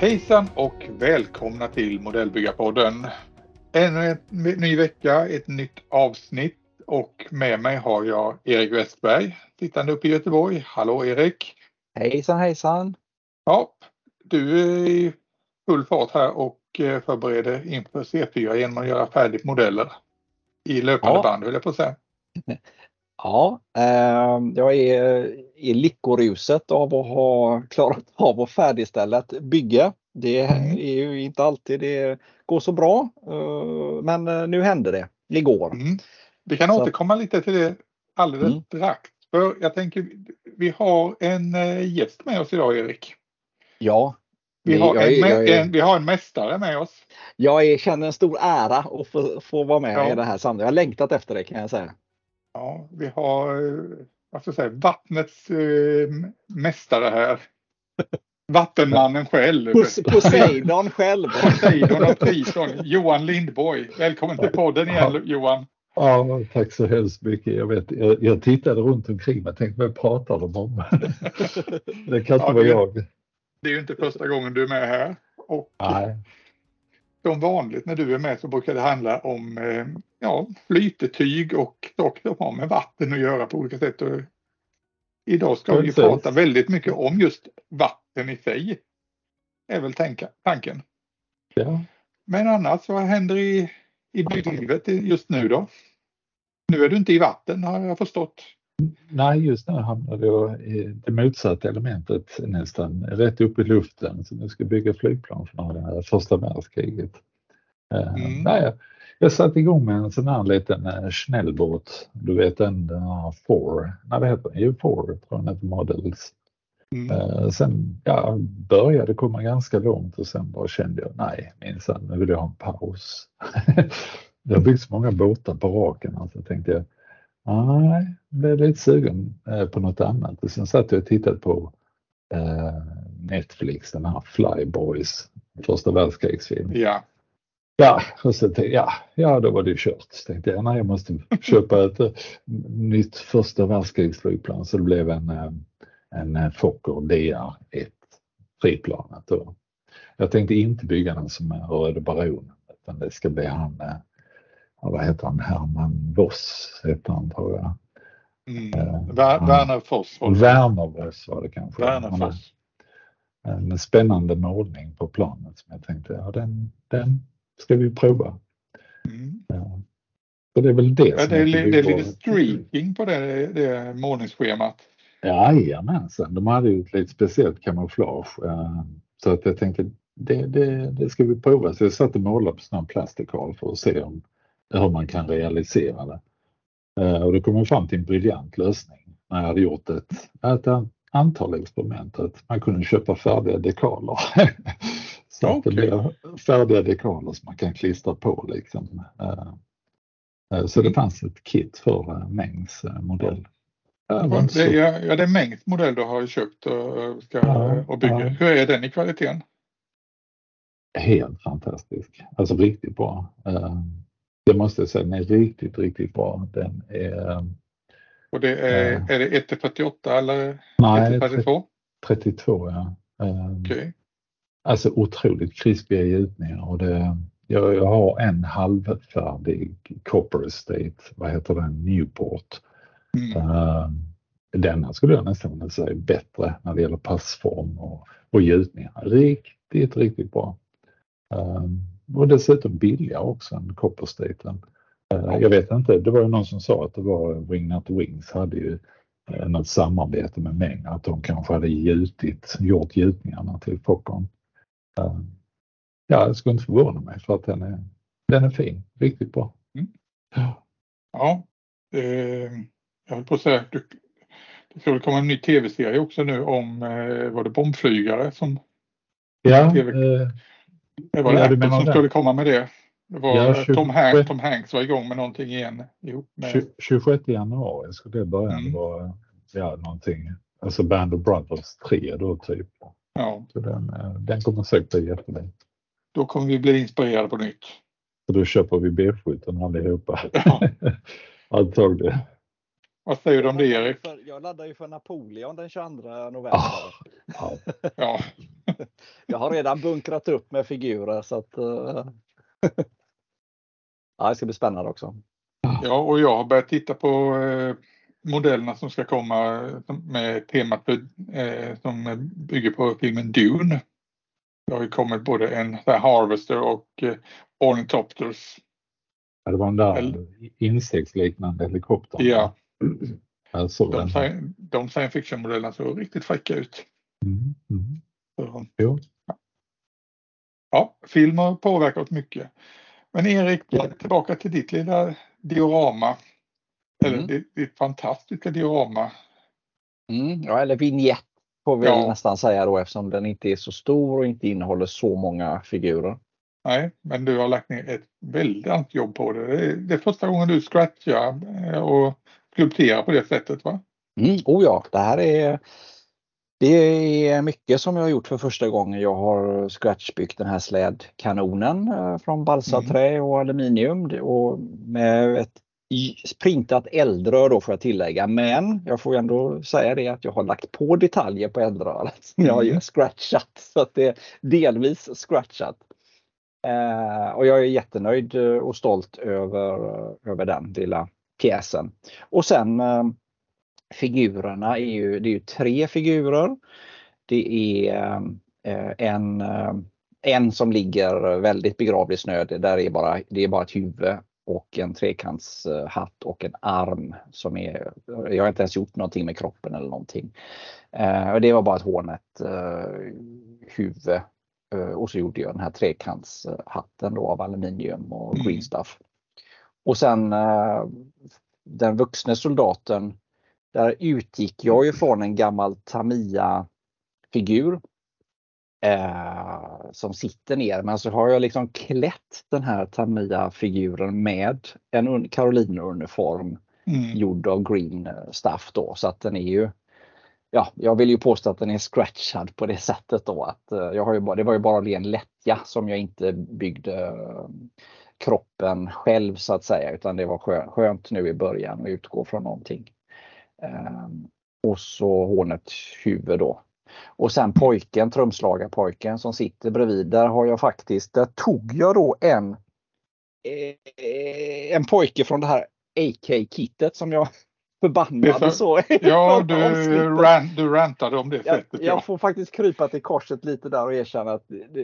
Hejsan och välkomna till Modellbyggarpodden. Ännu en ny vecka, ett nytt avsnitt och med mig har jag Erik Westberg sittande uppe i Göteborg. Hallå Erik! Hejsan hejsan! Ja, du är i full fart här och eh, förbereder inför C4 genom att göra färdigt modeller i löpande ja. band vill jag på säga. Ja, eh, jag är i lyckoruset av att ha klarat av att färdigställa ett bygge. Det mm. är ju inte alltid det går så bra, eh, men eh, nu hände det igår. Mm. Vi kan så. återkomma lite till det alldeles mm. strax. För jag tänker, vi har en eh, gäst med oss idag, Erik. Ja. Vi har, jag, en, jag, jag, en, vi har en mästare med oss. Jag känner en stor ära att få, få vara med ja. i det här samtalet. Jag har längtat efter det kan jag säga. Ja, vi har vad ska jag säga, vattnets äh, mästare här. Vattenmannen själv. Pos Poseidon själv. Poseidon och Triton. Johan Lindborg. Välkommen till podden igen Johan. Ja, tack så hemskt mycket. Jag, vet, jag, jag tittade runt omkring mig och tänkte vad pratar de om? det kan inte ja, vara jag. Det är ju inte första gången du är med här. Och Nej. Som vanligt när du är med så brukar det handla om eh, ja, flytetyg och saker som har med vatten att göra på olika sätt. Och idag ska vi prata väldigt mycket om just vatten i sig. är väl tänka, tanken. Ja. Men annars, vad händer i, i bygglivet just nu då? Nu är du inte i vatten har jag förstått. Nej, just nu hamnar jag i det motsatta elementet nästan rätt upp i luften. Så nu ska bygga flygplan från första världskriget. Eh, mm. Nej, jag satte igång med en sån här liten eh, snällbåt. Du vet den uh, Four, nej vad heter den? Jo, Four tror jag den heter, Models. Mm. Sen ja, började komma ganska långt och sen bara kände jag nej minsann, nu vill jag ha en paus. det har byggts många båtar på raken, alltså tänkte jag nej, blev lite sugen uh, på något annat. Och sen satt jag och tittade på Netflix, den här Flyboys, första världskrigsfilm. Ja. Ja, och så tänkte jag, ja då var det kört. Så tänkte jag, nej jag måste köpa ett eh, nytt första världskrigsflygplan så det blev en, eh, en eh, Fokker DR1 friplanet. Och jag tänkte inte bygga den som en Röde Baronen utan det ska bli han, vad heter han, Herman Voss heter han tror jag. Mm. Werner Voss. Werner Voss var det kanske. Werner Voss. En spännande målning på planet som jag tänkte, ja den, den ska vi prova. Mm. Ja. Så det är väl det ja, det, är, det är lite streaking på det, det målningsschemat. Jajamensan, de hade ju ett lite speciellt kamouflage. Eh, så att jag tänkte det, det, det ska vi prova. Så jag satt och målade på sån plastikal för att se om, hur man kan realisera det. Eh, och då kom jag fram till en briljant lösning när jag hade gjort ett, ett antal experiment. Att man kunde köpa färdiga dekaler. Så okay. att det blir färdiga dekaler som man kan klistra på liksom. Eh, eh, så det mm. fanns ett kit för Mengs modell. Det, är, ja, det är Mengs modell du har köpt och, ska, ja, och bygger. Ja. Hur är den i kvaliteten? Helt fantastisk, alltså riktigt bra. Det måste jag säga, den är riktigt, riktigt bra. Den är, och det är, är det 1 48 eller nej, 32? 32 ja. Okay. Alltså otroligt krispiga gjutningar och det, jag, jag har en halvfärdig Copper Estate, vad heter den, Newport. Mm. Uh, denna skulle jag nästan vilja säga är bättre när det gäller passform och, och gjutningar. Riktigt, riktigt bra. Och dessutom billigare också än Copper Staten. Uh, jag vet inte, det var ju någon som sa att det var Wingnut Wings hade ju uh, något samarbete med Meng, att de kanske hade gjutit, gjort gjutningarna till Fockern. Ja, det skulle inte förvåna mig för att den är, den är fin, riktigt bra. Mm. Ja, eh, jag höll på att säga, du, det väl komma en ny tv-serie också nu om, eh, var det bombflygare som Ja, eh, det var Apple som det? skulle komma med det. Det var ja, 20, Tom, Hanks, Tom Hanks var igång med någonting igen. Ihop med... 26 januari skulle det börja. Mm. Det var ja, någonting, alltså Band of Brothers 3 då typ. Ja. Så den, eh, den kommer säkert bli jättebra. då kommer vi bli inspirerade på nytt. Så då köper vi B17 allihopa. Ja. Antagligen. Vad säger du om det Erik? Jag laddar ju för Napoleon den 22 november. Oh, ja. ja. jag har redan bunkrat upp med figurer så att uh... ja, det ska bli spännande också. Ja, och jag har börjat titta på eh, modellerna som ska komma med temat för, eh, som bygger på filmen Dune. Det har ju kommit både en Harvester och eh, Ornithopters. Ja, det var den där insektsliknande helikoptern. Ja. Alltså, de, science, de science fiction-modellerna såg riktigt fräcka ut. Mm, mm. Så, ja. ja, film har påverkat mycket. Men Erik, tillbaka till ditt lilla diorama. Eller mm. ditt, ditt fantastiska diorama. Mm, ja, eller vignett får vi ja. nästan säga då eftersom den inte är så stor och inte innehåller så många figurer. Nej, men du har lagt ner ett väldigt jobb på det. Det är, det är första gången du scratchar eh, och skulpterar på det sättet va? Mm, oh ja, det här är det är mycket som jag har gjort för första gången. Jag har scratchbyggt den här slädkanonen eh, från balsaträ mm. och aluminium och med ett printat eldrör då får jag tillägga. Men jag får ändå säga det att jag har lagt på detaljer på eldröret som jag har mm. scratchat. Så att det är delvis scratchat. Eh, och jag är jättenöjd eh, och stolt över, över den lilla pjäsen. Och sen eh, figurerna är ju, det är ju tre figurer. Det är eh, en, eh, en som ligger väldigt begravd i snö. Där är bara, det är bara ett huvud och en trekantshatt och en arm som är, jag har inte ens gjort någonting med kroppen eller någonting. Det var bara ett hårnät huvud och så gjorde jag den här trekantshatten då av aluminium och mm. green stuff. Och sen den vuxne soldaten där utgick jag ju från en gammal Tamiya-figur eh, som sitter ner. Men så har jag liksom klätt den här Tamiya-figuren med en Carolina-uniform mm. gjord av green eh, stuff då. Så att den är ju Ja, jag vill ju påstå att den är scratchad på det sättet då att eh, jag har ju bara, det var ju bara ren lättja som jag inte byggde eh, kroppen själv så att säga utan det var skönt nu i början att utgå från någonting. Ehm, och så hånet huvud då. Och sen pojken, trumslagarpojken som sitter bredvid, där har jag faktiskt, där tog jag då en eh, en pojke från det här AK-kittet som jag förbannade så. Ja, du, rant, du rantade om det sättet. Jag, jag får faktiskt krypa till korset lite där och erkänna att det,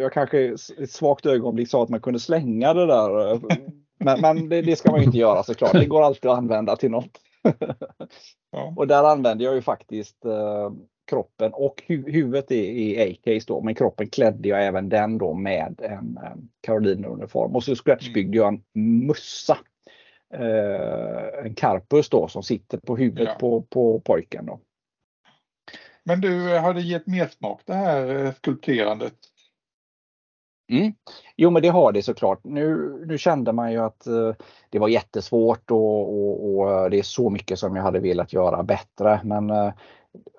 jag kanske i ett svagt ögonblick sa att man kunde slänga det där. Men, men det, det, ska man inte göra såklart. Det går alltid att använda till något. Ja. Och där använde jag ju faktiskt eh, kroppen och hu huvudet i, i A-case då, men kroppen klädde jag även den då med en eh, Carolina-uniform och så scratchbyggde jag en mössa. Eh, en Carpus då som sitter på huvudet ja. på, på pojken. Då. Men du, har det gett mer smak det här eh, skulpterandet? Mm. Jo men det har det såklart. Nu, nu kände man ju att uh, det var jättesvårt och, och, och, det är så mycket som jag hade velat göra bättre. Men uh,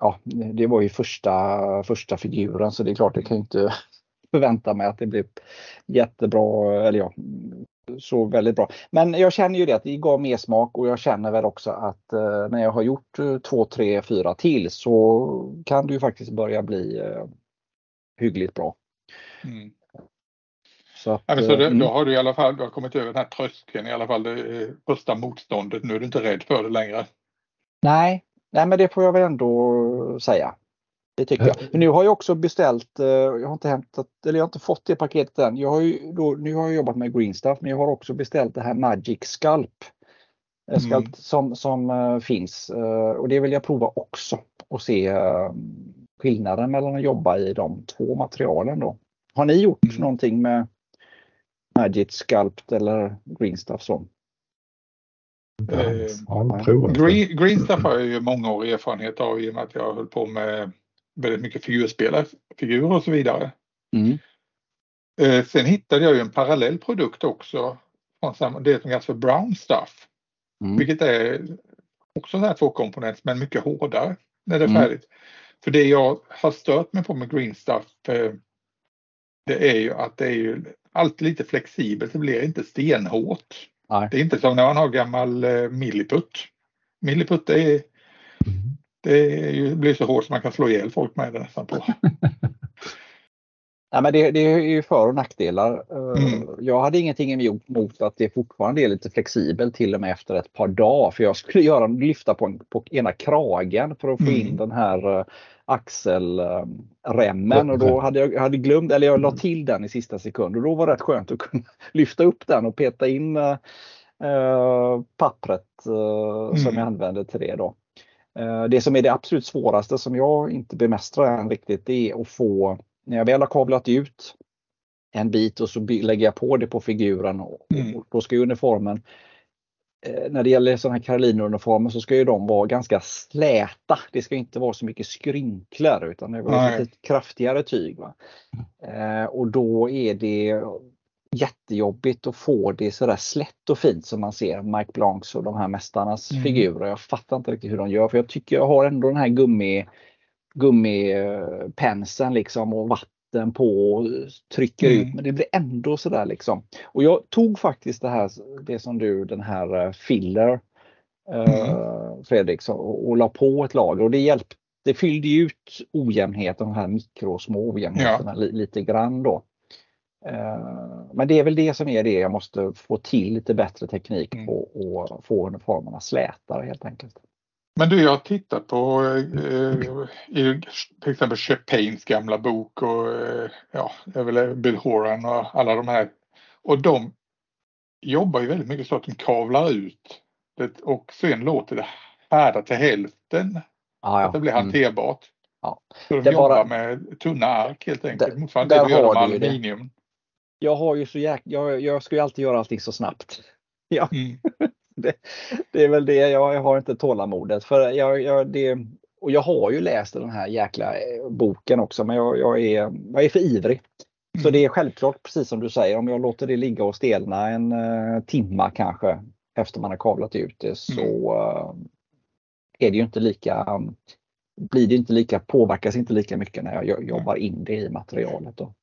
ja, det var ju första, första figuren så det är klart jag kan inte förvänta mig att det blir jättebra, eller ja, så väldigt bra. Men jag känner ju det att det gav mer smak och jag känner väl också att uh, när jag har gjort två, tre, fyra till så kan det ju faktiskt börja bli hyggligt bra. Mm. Så att, ja, så det, mm. Då har du i alla fall du har kommit över den här tröskeln i alla fall, det första motståndet. Nu är du inte rädd för det längre. Nej, nej men det får jag väl ändå säga. Det tycker jag. Men nu har jag också beställt, eh, jag har inte hämtat, eller jag har inte fått det paketet än. Jag har ju då, nu har jag jobbat med Green Stuff men jag har också beställt det här Magic Sculpt. Eh, mm. som, som uh, finns och det vill jag prova också och se skillnaden mellan att jobba i de två materialen då. Har ni gjort mm. någonting med Magic Sculpt eller Greenstuff så. Eh, green, Greenstuff har jag ju många år erfarenhet av i och med att jag höll på med väldigt mycket figurspelare, och så vidare. Mm. Eh, sen hittade jag ju en parallell produkt också. Från det som kallas för Brown Stuff. Mm. Vilket är också så här två komponenter men mycket hårdare när det är mm. färdigt. För det jag har stört mig på med Green Stuff eh, det är ju att det är ju alltid lite flexibelt. Det blir inte stenhårt. Nej. Det är inte som när man har gammal eh, milliputt. Milliputt är, mm. Det är ju, blir så hårt så man kan slå ihjäl folk med det nästan på. Nej, men det, det, är ju för och nackdelar. Eh, mm. Jag hade ingenting emot att det fortfarande är lite flexibelt till och med efter ett par dagar. För jag skulle göra, lyfta på, på ena kragen för att få mm. in den här eh, axelremmen och då hade jag hade glömt, eller jag la mm. till den i sista sekund och då var det rätt skönt att kunna lyfta upp den och peta in äh, pappret äh, mm. som jag använde till det. Då. Äh, det som är det absolut svåraste som jag inte bemästrar än riktigt det är att få när jag väl har kablat ut en bit och så lägger jag på det på figuren och, mm. och då ska ju uniformen eh, när det gäller sådana här Karoliner-uniformer så ska ju de vara ganska släta. Det ska inte vara så mycket skrynklar utan det är lite kraftigare tyg. Va? Eh, och då är det jättejobbigt att få det sådär slätt och fint som man ser Mike Blancs och de här mästarnas mm. figurer. Jag fattar inte riktigt hur de gör för jag tycker jag har ändå den här gummi gummipenseln liksom och vatten på och trycker mm. ut. Men det blir ändå sådär liksom. Och jag tog faktiskt det här, det som du, den här eh, filler eh, mm. Fredrik, så, och, och la på ett lager och det hjälpte. Det fyllde ut ojämnheten, de här mikrosmå ojämnheterna ja. li, lite grann då. Uh, men det är väl det som är det jag måste få till lite bättre teknik mm. på och få uniformerna slätare helt enkelt. Men du, jag har tittat på eh, i till exempel Chapains gamla bok och eh, ja, det är väl Bill Horan och alla de här. Och de jobbar ju väldigt mycket så att de kavlar ut det och sen låter det härda till hälften. Ah, ja. Att det blir mm. hanterbart. Mm. Ja. Så de det jobbar bara... med tunna ark helt enkelt. Motsvarande det de gör med aluminium. Jag har ju så jäk... jag, jag ska ju alltid göra allting så snabbt. Ja. Mm. det, det, är väl det, jag, jag har inte tålamodet. För jag, jag, det, och jag har ju läst den här jäkla eh, boken också men jag, jag är, jag är för ivrig. Mm. Så det är självklart precis som du säger, om jag låter det ligga och stelna en uh, timma kanske efter man har kavlat ut det så uh, är det ju inte lika um, blir det inte lika, påverkas inte lika mycket när jag jobbar in det i materialet. Då.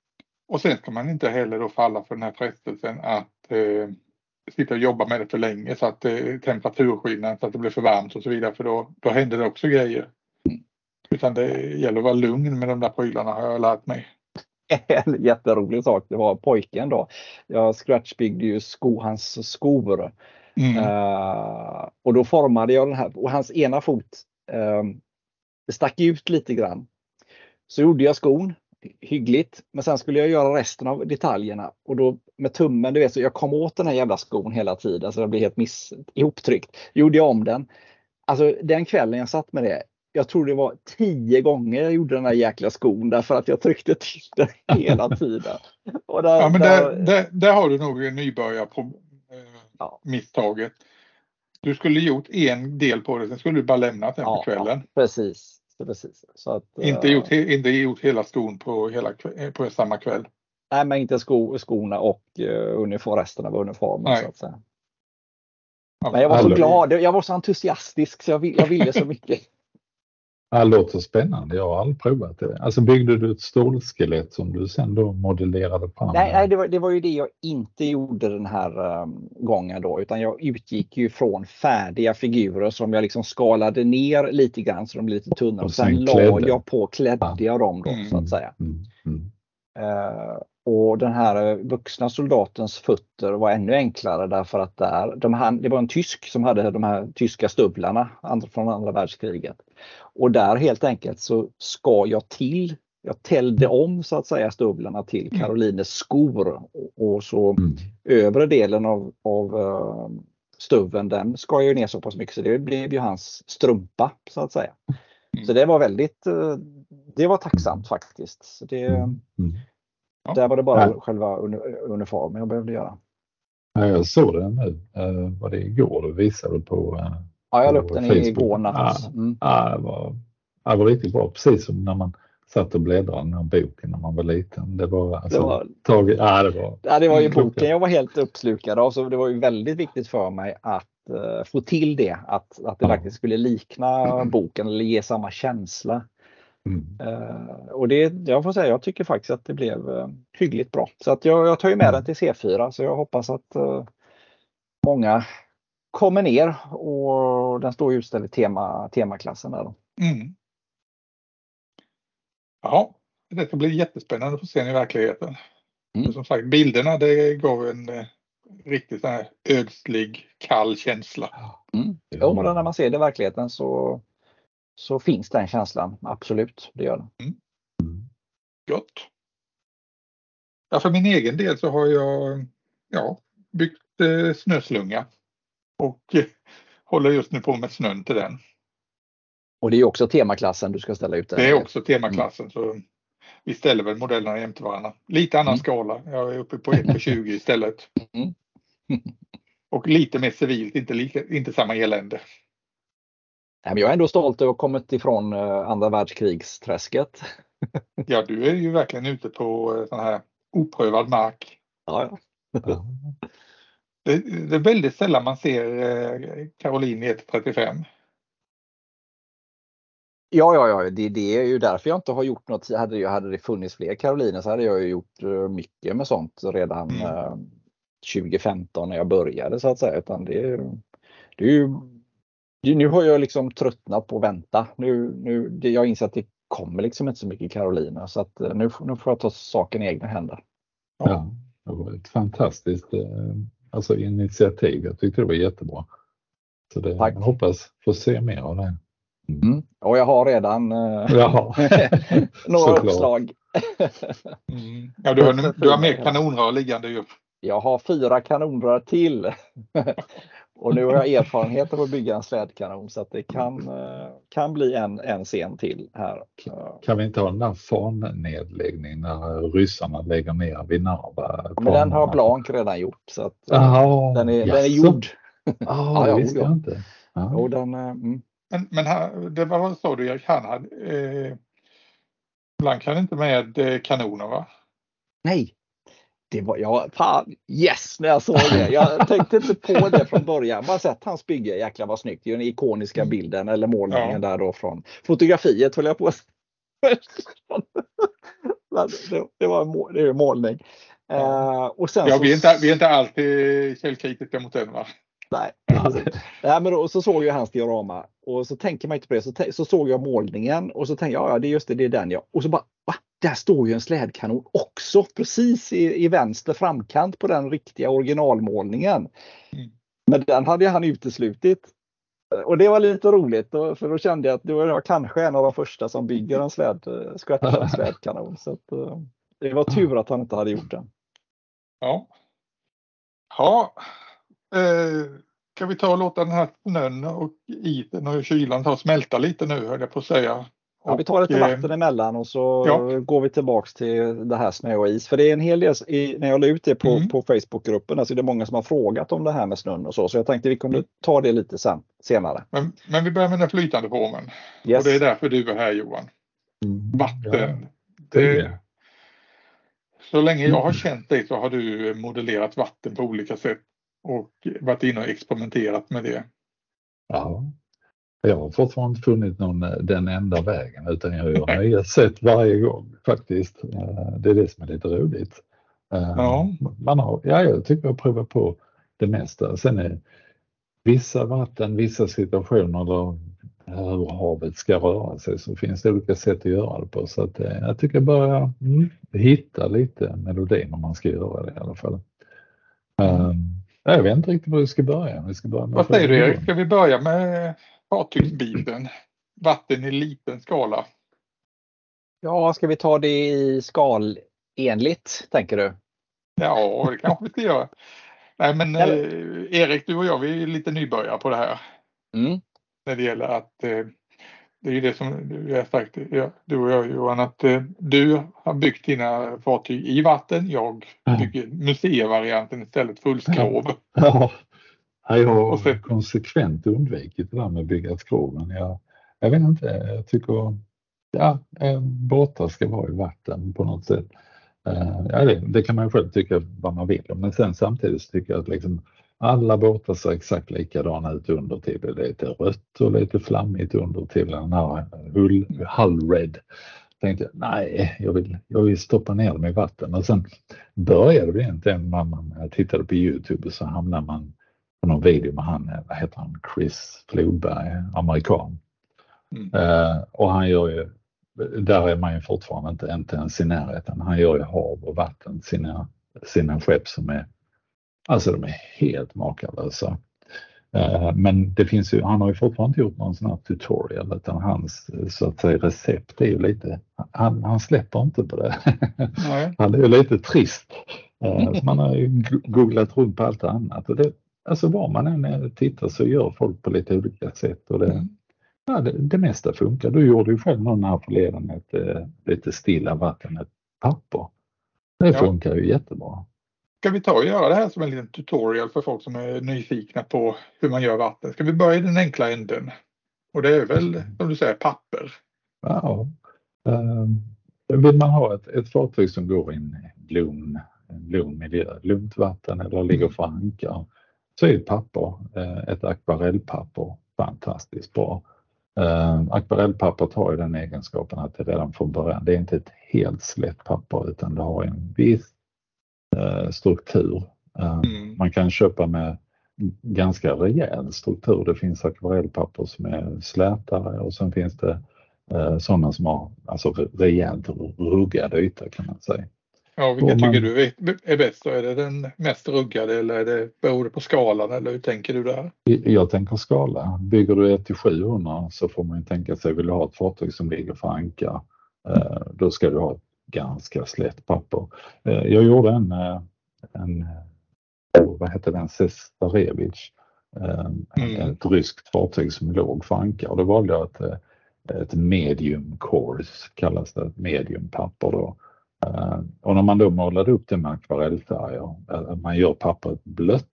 Och sen ska man inte heller då falla för den här frestelsen att eh, sitta och jobba med det för länge så att eh, temperaturskillnaden så att det blir för varmt och så vidare för då, då händer det också grejer. Utan det gäller att vara lugn med de där prylarna har jag lärt mig. En jätterolig sak, det var pojken då. Jag scratchbyggde ju sko, hans skor. Mm. Uh, och då formade jag den här och hans ena fot uh, stack ut lite grann. Så gjorde jag skon hyggligt. Men sen skulle jag göra resten av detaljerna och då med tummen, du vet, så jag kom åt den här jävla skon hela tiden så det blev helt miss, ihoptryckt. Gjorde jag om den. Alltså den kvällen jag satt med det, jag tror det var tio gånger jag gjorde den här jäkla skon därför att jag tryckte till den hela tiden. Och där, ja, men där, där, där har du nog en nybörjar på eh, ja. misstaget. Du skulle gjort en del på det, sen skulle du bara lämnat den ja, på kvällen. Ja, precis. Precis. Så att, inte, gjort, inte gjort hela skon på, hela, på samma kväll? Nej, men inte sko, skorna och uh, uniform, resten av uniformen. Nej. Så att säga. Men jag var så glad, jag var så entusiastisk så jag, jag ville så mycket. Det låter spännande. Jag har aldrig provat det. Alltså byggde du ett stålskelett som du sen då modellerade fram? Nej, nej det, var, det var ju det jag inte gjorde den här um, gången då, utan jag utgick ju från färdiga figurer som jag liksom skalade ner lite grann så de blev lite tunnare. Och sen, sen la jag på, klädde jag dem då mm. så att säga. Mm. Mm. Uh, och den här eh, vuxna soldatens fötter var ännu enklare därför att där, de här, det var en tysk som hade de här tyska stövlarna från andra världskriget. Och där helt enkelt så ska jag till, jag tällde om så att säga stövlarna till mm. Karolines skor och, så mm. övre delen av, av uh, stuven den skar jag ner så pass mycket så det blev ju hans strumpa så att säga. Mm. Så det var väldigt, uh, det var tacksamt faktiskt. Så det, mm. Ja. Där var det bara ja. själva uniformen jag behövde göra. Ja, jag såg den nu. Uh, var det igår du visade på? Uh, ja, jag la upp den igår natt. Mm. Ja, det, var, det var riktigt bra. Precis som när man satt och bläddrade i den här boken när man var liten. Det var, alltså, det var, tag, ja, det var, ja, det var ju boken jag var helt uppslukad av. Så det var ju väldigt viktigt för mig att uh, få till det. Att, att det ja. faktiskt skulle likna boken eller ge samma känsla. Mm. Uh, och det, jag får säga, jag tycker faktiskt att det blev uh, hyggligt bra. Så att jag, jag tar ju med mm. den till C4 så jag hoppas att uh, många kommer ner och den står utställd i tema, temaklassen där. Då. Mm. Ja, det ska bli jättespännande att få se den i verkligheten. Mm. Som sagt, bilderna det gav en eh, riktigt så här ödslig, kall känsla. Mm. Jo, men när man ser det i verkligheten så, så finns den känslan. Absolut, det gör det. Mm. Gott. Ja, för min egen del så har jag ja, byggt eh, snöslunga och eh, håller just nu på med snön till den. Och det är också temaklassen du ska ställa ut? Det är också temaklassen. Mm. Så vi ställer väl modellerna jämte varandra. Lite annan mm. skala. Jag är uppe på 1 på 20 istället. Mm. Och lite mer civilt, inte, lika, inte samma elände. Jag är ändå stolt över att ha kommit ifrån eh, andra världskrigsträsket. ja, du är ju verkligen ute på eh, sån här oprövad mark. Ja, ja. Det, det, är väldigt sällan man ser eh, Caroline i 135. Ja, ja, ja, det, det, är ju därför jag inte har gjort något. Hade, jag, hade det funnits fler Karoliner så hade jag ju gjort mycket med sånt redan mm. eh, 2015 när jag började så att säga. Utan det, det är ju, nu har jag liksom tröttnat på att vänta. Nu, nu, det, jag inser att det kommer liksom inte så mycket Karoliner så att eh, nu, nu får jag ta saken i egna händer. Ja, det var ett fantastiskt eh, alltså initiativ. Jag tyckte det var jättebra. Så det, Tack. jag hoppas få se mer av det. Mm. Och jag har redan eh, några uppslag. mm. Ja, du, har, du har mer kanonrör liggande ju. Jag har fyra kanonrör till. och nu har jag erfarenhet av att bygga en slädkanon så att det kan, eh, kan bli en, en scen till här. Kan vi inte ha den där fannedläggningen när ryssarna lägger ner vid Narva? Men den har Blank redan gjort så att Aha, den, är, den är gjord. Ah, ja, visste jag inte. Ja. Och den, eh, mm. Men, men här, det var vad sa du Erik, han hade, eh, Blank hade inte med eh, kanoner va? Nej. Det var, ja, fan, yes när jag såg det. Jag tänkte inte på det från början. Bara sett hans bygge, jäklar vad snyggt. Det är den ikoniska mm. bilden eller målningen ja. där då från fotografiet höll jag på det, det var en mål, det är en målning. Uh, och sen ja, så... vi, är inte, vi är inte alltid källkritiska mot den va? Nej, Nej men då, så såg jag hans diorama och så tänker man inte på det. Så, så såg jag målningen och så tänkte jag, ja det är just det, det är den ja. Och så bara, va? Där står ju en slädkanon också precis i, i vänster framkant på den riktiga originalmålningen. Mm. Men den hade han uteslutit. Och det var lite roligt för då kände jag att då var jag kanske en av de första som bygger en släd, en slädkanon. Så att, eh, det var tur att han inte hade gjort den. Ja. Ja, Eh, kan vi ta och låta den här snön och isen och kylan ta och smälta lite nu höll jag på att säga. Ja, vi tar lite eh, vatten emellan och så ja. går vi tillbaks till det här snö och is. För det är en hel del, när jag la ut det på, mm. på Facebookgruppen, alltså det är många som har frågat om det här med snön och så. Så jag tänkte vi kunde ta det lite sen, senare. Men, men vi börjar med den flytande formen. Yes. Och det är därför du är här Johan. Mm. Vatten. Ja, det... Så länge jag har känt dig så har du modellerat vatten på olika sätt och varit inne och experimenterat med det. Ja, jag har fortfarande inte funnit någon, eh, den enda vägen utan jag gör nya sätt varje gång faktiskt. Eh, det är det som är lite roligt. Eh, ja. Man har, ja, jag tycker jag provar på det mesta. Sen är vissa vatten, vissa situationer eller hur havet ska röra sig så finns det olika sätt att göra det på. Så att, jag tycker jag börjar mm, hitta lite melodin om man ska göra det i alla fall. Um, jag vet inte riktigt var vi ska börja. Vi ska börja med Vad säger du Erik? Ska vi börja med fartygsbiten? Vatten i liten skala. Ja, ska vi ta det i skalenligt, tänker du? Ja, det kanske vi ska göra. Nej, men eh, Erik, du och jag, vi är lite nybörjare på det här. Mm. När det gäller att eh, det är ju det som vi har sagt, du och jag Johan, att eh, du har byggt dina fartyg i vatten. Jag bygger museivarianten istället fullskrov. Ja, ja. jag har så, konsekvent undvikit det där med att bygga skroven. Jag, jag vet inte, jag tycker ja, eh, båtar ska vara i vatten på något sätt. Eh, ja, det, det, kan man själv tycka vad man vill men sen samtidigt så tycker jag att liksom, alla båtar ser exakt likadana ut under till. Det är lite rött och lite flammigt under till den här hull, hull red. Tänkte nej, jag vill, jag vill stoppa ner dem i vatten och sen började det egentligen när man tittade på Youtube så hamnade man på någon video med han, vad heter han, Chris Flodberg, amerikan. Mm. Uh, och han gör ju, där är man ju fortfarande inte, inte ens i närheten. Han gör ju hav och vatten sina, sina skepp som är Alltså de är helt makalösa. Eh, men det finns ju, han har ju fortfarande inte gjort någon sån här tutorial utan hans så att säga recept är ju lite, han, han släpper inte på det. Nej. Han är ju lite trist. Eh, man har ju googlat runt på allt annat och det, alltså var man än tittar så gör folk på lite olika sätt och det, mm. ja, det, det mesta funkar. Du gjorde ju själv någon här förleden ett eh, lite stilla vatten, ett papper. Det ja. funkar ju jättebra. Ska vi ta och göra det här som en liten tutorial för folk som är nyfikna på hur man gör vatten? Ska vi börja i den enkla änden? Och det är väl som du säger papper. Ja. Um, vill man ha ett, ett fartyg som går i en lugn, en lugn miljö, lugnt vatten eller ligger för ankar så är ett papper, eh, ett akvarellpapper fantastiskt bra. Uh, akvarellpappret har ju den egenskapen att det redan från början, det är inte ett helt slätt papper utan det har en viss Eh, struktur. Eh, mm. Man kan köpa med ganska rejäl struktur. Det finns akvarellpapper som är slätare och sen finns det eh, sådana som har alltså rejält ruggad yta kan man säga. Ja, vilken tycker du är bäst? Är det den mest ruggade eller är det, beror det på skalan eller hur tänker du där? Jag tänker skala. Bygger du ett till 700 så får man ju tänka sig, vill du ha ett fartyg som ligger för ankar, då ska du ha ganska slätt papper. Eh, jag gjorde en, eh, en eh, vad hette den, Sestarevic, mm. ett ryskt fartyg som låg för ankar och då valde jag ett, ett medium course, kallas det, ett medium papper då. Och när man då målade upp det med akvarellfärger, man gör pappret blött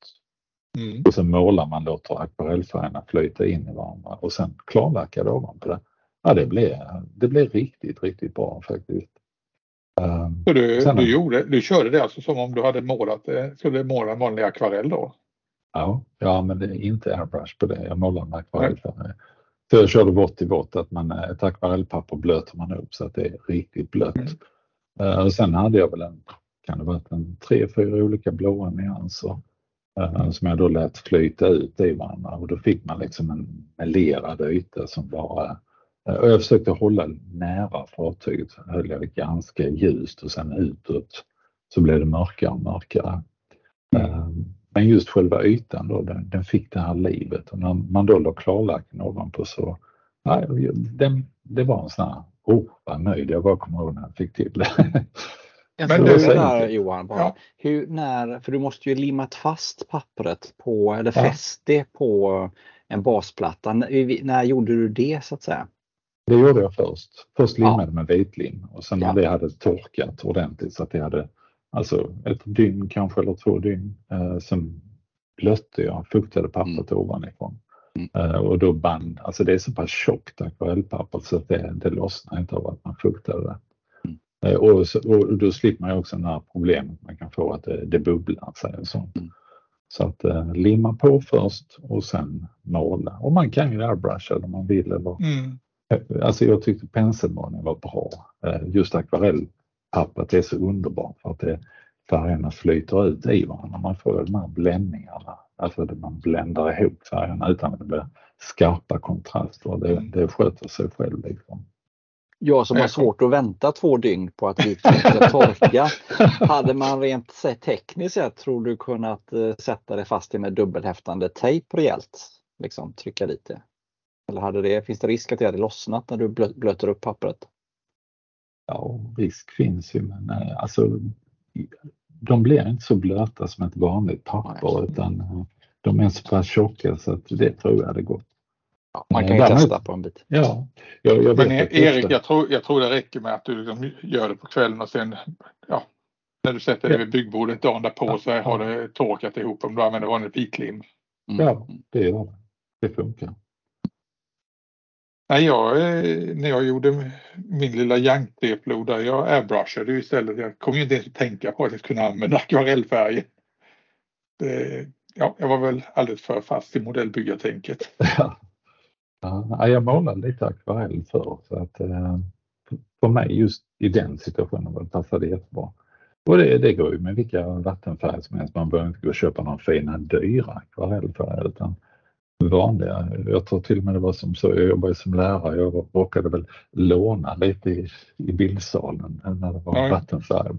mm. och så målar man, låter akvarellfärgerna flyta in i varandra och sen klarlackar ovanpå det. Ja, det blev, det blev riktigt, riktigt bra faktiskt. Så du, sen, du, gjorde, du körde det alltså som om du hade målat skulle måla en vanlig akvarell då? Ja, ja men det är inte airbrush på det. Jag målar med akvarell. Så jag körde vått i vått, att man, ett akvarellpapper blöter man upp så att det är riktigt blött. Mm. Eh, och sen hade jag väl en, kan det varit en tre, fyra olika blåa nyanser eh, som jag då lät flyta ut i varandra och då fick man liksom en melerad yta som bara eh, och jag försökte hålla nära fartyget, höll jag det ganska ljust och sen utåt så blev det mörkare och mörkare. Mm. Men just själva ytan då, den, den, fick det här livet och när man då la klarlacken ovanpå så, nej, den, det var en sån här, oh vad nöjd jag var kommer ihåg när jag fick till det. Du där Johan, bara. Ja. Hur, när, för du måste ju limmat fast pappret på, eller fäst det på en basplatta. När, när gjorde du det så att säga? Det gjorde jag först. Först limmade ja. med vitlim och sen när det hade torkat ordentligt så att det hade alltså ett dygn kanske eller två dygn. Eh, sen blötte jag, fuktade pappret mm. ovanifrån. Mm. Eh, och då band, alltså det är så pass tjockt akvarellpapper så att det, det lossnar inte av att man fuktade det. Mm. Eh, och, så, och, då slipper man ju också det här problemet man kan få att det, det bubblar sig och sånt. Mm. Så att eh, limma på först och sen måla. Och man kan ju airbrusha om man vill eller mm. Alltså jag tyckte penselmålningen var bra. Eh, just akvarellpappret är så underbart för att det, färgerna flyter ut i varandra. Man får de här bländningarna. Alltså man bländar ihop färgerna utan att det blir skarpa kontraster. Det, mm. det sköter sig själv. Liksom. Jag som har svårt att vänta två dygn på att vitlök ska torka. Hade man rent tekniskt sett tror du kunnat eh, sätta det fast det med dubbelhäftande tejp rejält? Liksom trycka dit det? Eller hade det, finns det risk att det hade lossnat när du blöter upp pappret? Ja, risk finns ju men eh, alltså de blir inte så blöta som ett vanligt papper utan eh, de är så pass tjocka så att det tror jag hade gått. Ja, man kan ju Därmed, testa på en bit. Ja, jag, jag men Erik, jag tror, jag tror det räcker med att du liksom gör det på kvällen och sen ja, när du sätter dig vid byggbordet dagen därpå ja, så har det torkat ihop om du använder vanlig vitlim. Mm. Ja, det gör det. Det funkar. Nej, jag, eh, när jag gjorde min lilla jankdeplod där, jag airbrushade ju istället. Jag kom ju inte ens att tänka på att jag skulle använda akvarellfärger. Det, ja, jag var väl alldeles för fast i modellbyggartänket. Ja. Ja, jag målade lite akvarell förr så att eh, för mig just i den situationen passade det jättebra. Och det, det går ju med vilka vattenfärger som helst. Man behöver inte gå och köpa några fina dyra akvarellfärger utan vanliga. Jag tror till och med det var som så, jag jobbade som lärare, jag råkade väl låna lite i, i bildsalen när det var mm. vattenfärg.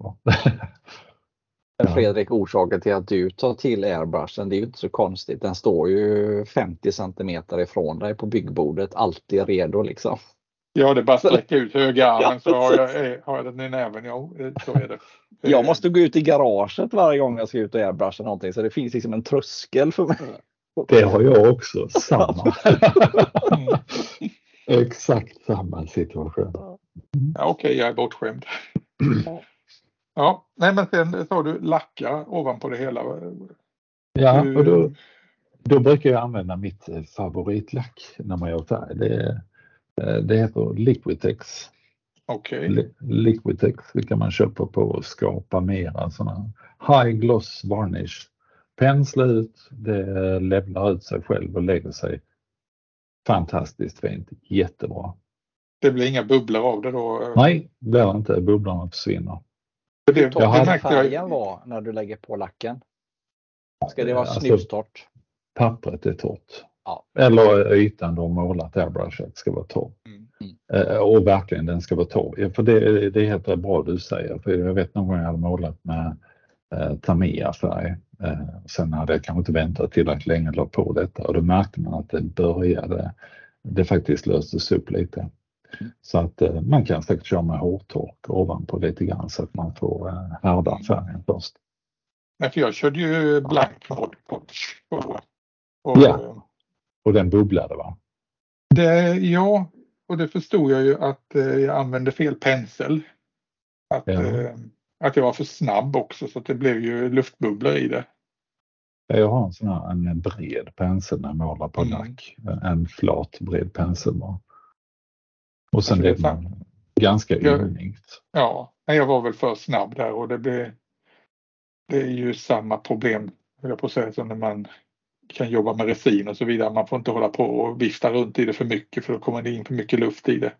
Fredrik, orsaken till att du tar till airbrushen, det är ju inte så konstigt. Den står ju 50 centimeter ifrån dig på byggbordet, alltid redo liksom. Ja, det är bara att sträcka ut höga armen så har jag, har jag den i näven. Ja, så är det. Jag måste gå ut i garaget varje gång jag ska ut och airbrusha någonting så det finns liksom en tröskel för mig. Det har jag också, samma. Exakt samma situation. Ja, Okej, okay, jag är bortskämd. Ja, nej men sen sa du lacka ovanpå det hela. Ja, och då, då brukar jag använda mitt favoritlack när man gör färg. Det, det heter Liquitex. Okej. Okay. Liquitex det kan man köpa på Skapa Mera sådana high gloss varnish pensla ut, det levlar ut sig själv och lägger sig fantastiskt fint. Jättebra. Det blir inga bubblor av det då? Nej, det blir inte. Bubblorna försvinner. Hur torr ska färgen vara när du lägger på lacken? Ska det vara alltså? Pappret är torrt. Ja. Eller ytan har målat airbrushat ska vara torr. Mm. Mm. Och verkligen den ska vara torr. För det, det är helt bra du säger. För jag vet någon gång jag hade målat med eh, Tamiya-färg. Eh, sen hade jag kanske inte väntat tillräckligt länge och på detta och då märkte man att det började, det faktiskt löstes upp lite. Så att eh, man kan säkert köra med hårtork ovanpå lite grann så att man får eh, härda färgen först. Nej, för jag körde ju black på. Och, ja, och den bubblade va? Det, ja, och det förstod jag ju att jag använde fel pensel. Att, ja att jag var för snabb också så att det blev ju luftbubblor i det. Jag har en sån här en bred pensel när jag målar på mm. lack. En flat bred pensel bara. Och sen alltså, det är man ganska ymnigt. Ja, jag var väl för snabb där och det blir det är ju samma problem jag på att säga, som när man kan jobba med resin och så vidare. Man får inte hålla på och vifta runt i det för mycket för då kommer det in för mycket luft i det.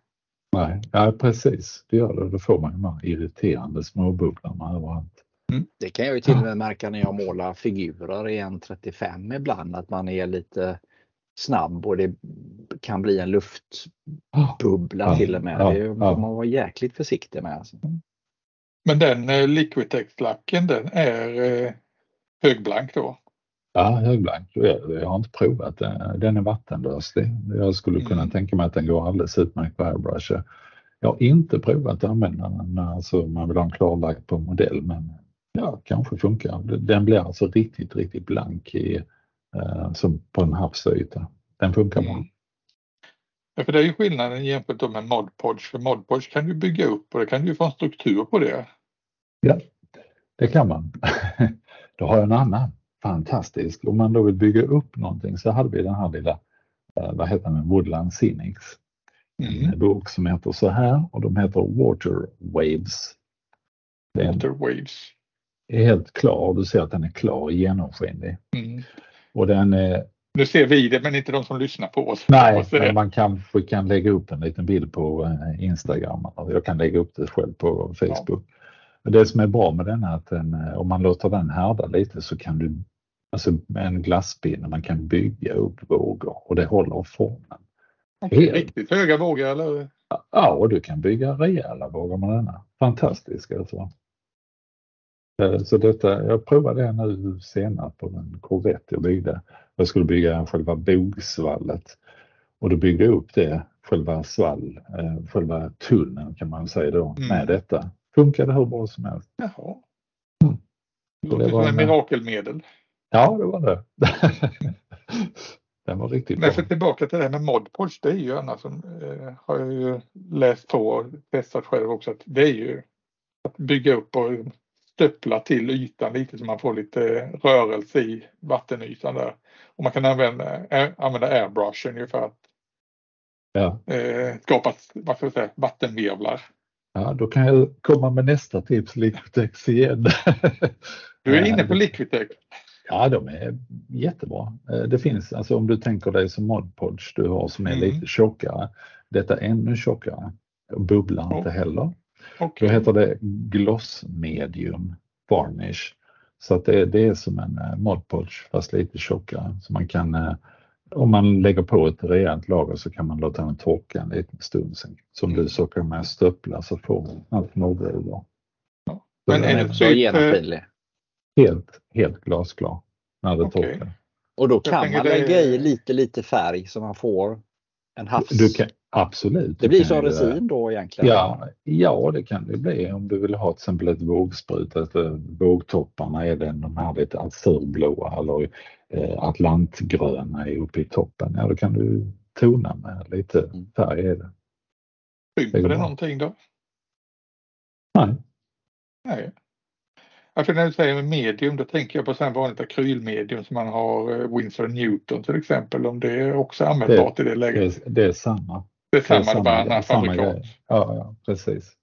Nej, ja, precis. Det gör det. Då får man de här irriterande småbubblorna överallt. Mm. Det kan jag ju till och med märka när jag målar figurer i en 35 ibland att man är lite snabb och det kan bli en luftbubbla ja, till och med. Ja, det får ja. man vara jäkligt försiktig med. Alltså. Men den eh, Liquitex-lacken den är eh, högblank då? Ja, högblank. Jag har inte provat den. Den är vattenlös. Jag skulle kunna mm. tänka mig att den går alldeles utmärkt på airbrush. Jag har inte provat att använda den när alltså man vill ha en klarlagd på modell men ja, kanske funkar. Den blir alltså riktigt, riktigt blank i, eh, som på en havsyta. Den funkar bra. Mm. Ja, för det är ju skillnaden jämfört med Modpodge. För Modpodge kan du bygga upp och det kan du få en struktur på det. Ja, det kan man. Då har jag en annan fantastisk. Om man då vill bygga upp någonting så hade vi den här lilla, eh, vad heter den, Woodland Scenics. Mm. En bok som heter så här och de heter Water Waves. Water Waves. Är helt klar, du ser att den är klar, genomskinlig. Mm. Och den är nu ser vi det men inte de som lyssnar på oss. Nej, men man kanske kan lägga upp en liten bild på eh, Instagram. Jag kan lägga upp det själv på Facebook. Ja. Det som är bra med den är att den, eh, om man låter den härda lite så kan du Alltså med en glasspinne man kan bygga upp vågor och det håller formen. Okay, riktigt höga vågor eller? Ja, och du kan bygga rejäla vågor med denna. Fantastisk alltså. Eh, så detta, jag provade det nu senast på en Corvette jag byggde. Jag skulle bygga själva bogsvallet och då byggde jag upp det, själva svall, eh, själva tunneln kan man säga då, mm. med detta. Funkade hur bra som helst. Jaha. Mm. Det låter som ett mirakelmedel. Ja, det var det. Den var riktigt bra. Men för tillbaka till det här med Modpodge, det är ju annars som eh, har jag ju läst på och testat själv också att det är ju att bygga upp och stöppla till ytan lite så man får lite rörelse i vattenytan där. Och man kan använda, använda airbrushen ju för att ja. eh, skapa vad ska jag säga, vattenvirvlar. Ja, då kan jag komma med nästa tips, Liquitex igen. du är inne på Liquitex. Ja, de är jättebra. Eh, det finns, alltså om du tänker dig som modpodge du har som är mm. lite tjockare. Detta är ännu tjockare och bubblar oh. inte heller. Okay. Då heter det gloss medium varnish. Så att det, det är som en uh, modpodge fast lite tjockare. Så man kan, uh, om man lägger på ett rejält lager så kan man låta den torka en liten stund. Sen, som mm. du så kan man stöppla så får man allt mobiler. Ja. Men är det typ, genomskinlig? Helt, helt glasklar när det okay. torkar. Och då kan man lägga det... i lite, lite färg så man får en havs... Du kan, absolut. Det blir som resin då egentligen? Ja, ja, det kan det bli om du vill ha till exempel ett vågsprut. Att vågtopparna är den, de här lite azurblåa eller eh, atlantgröna är uppe i toppen. Ja, då kan du tona med lite mm. färg i det. Skymper det någonting då? Nej. Nej. För när du säger medium då tänker jag på så vanligt akrylmedium som man har eh, Winsor Newton till exempel om det är också användbart det, i det läget. Det, det är samma. Det är samma, det är bara en fabrikat. Ja, ja, precis.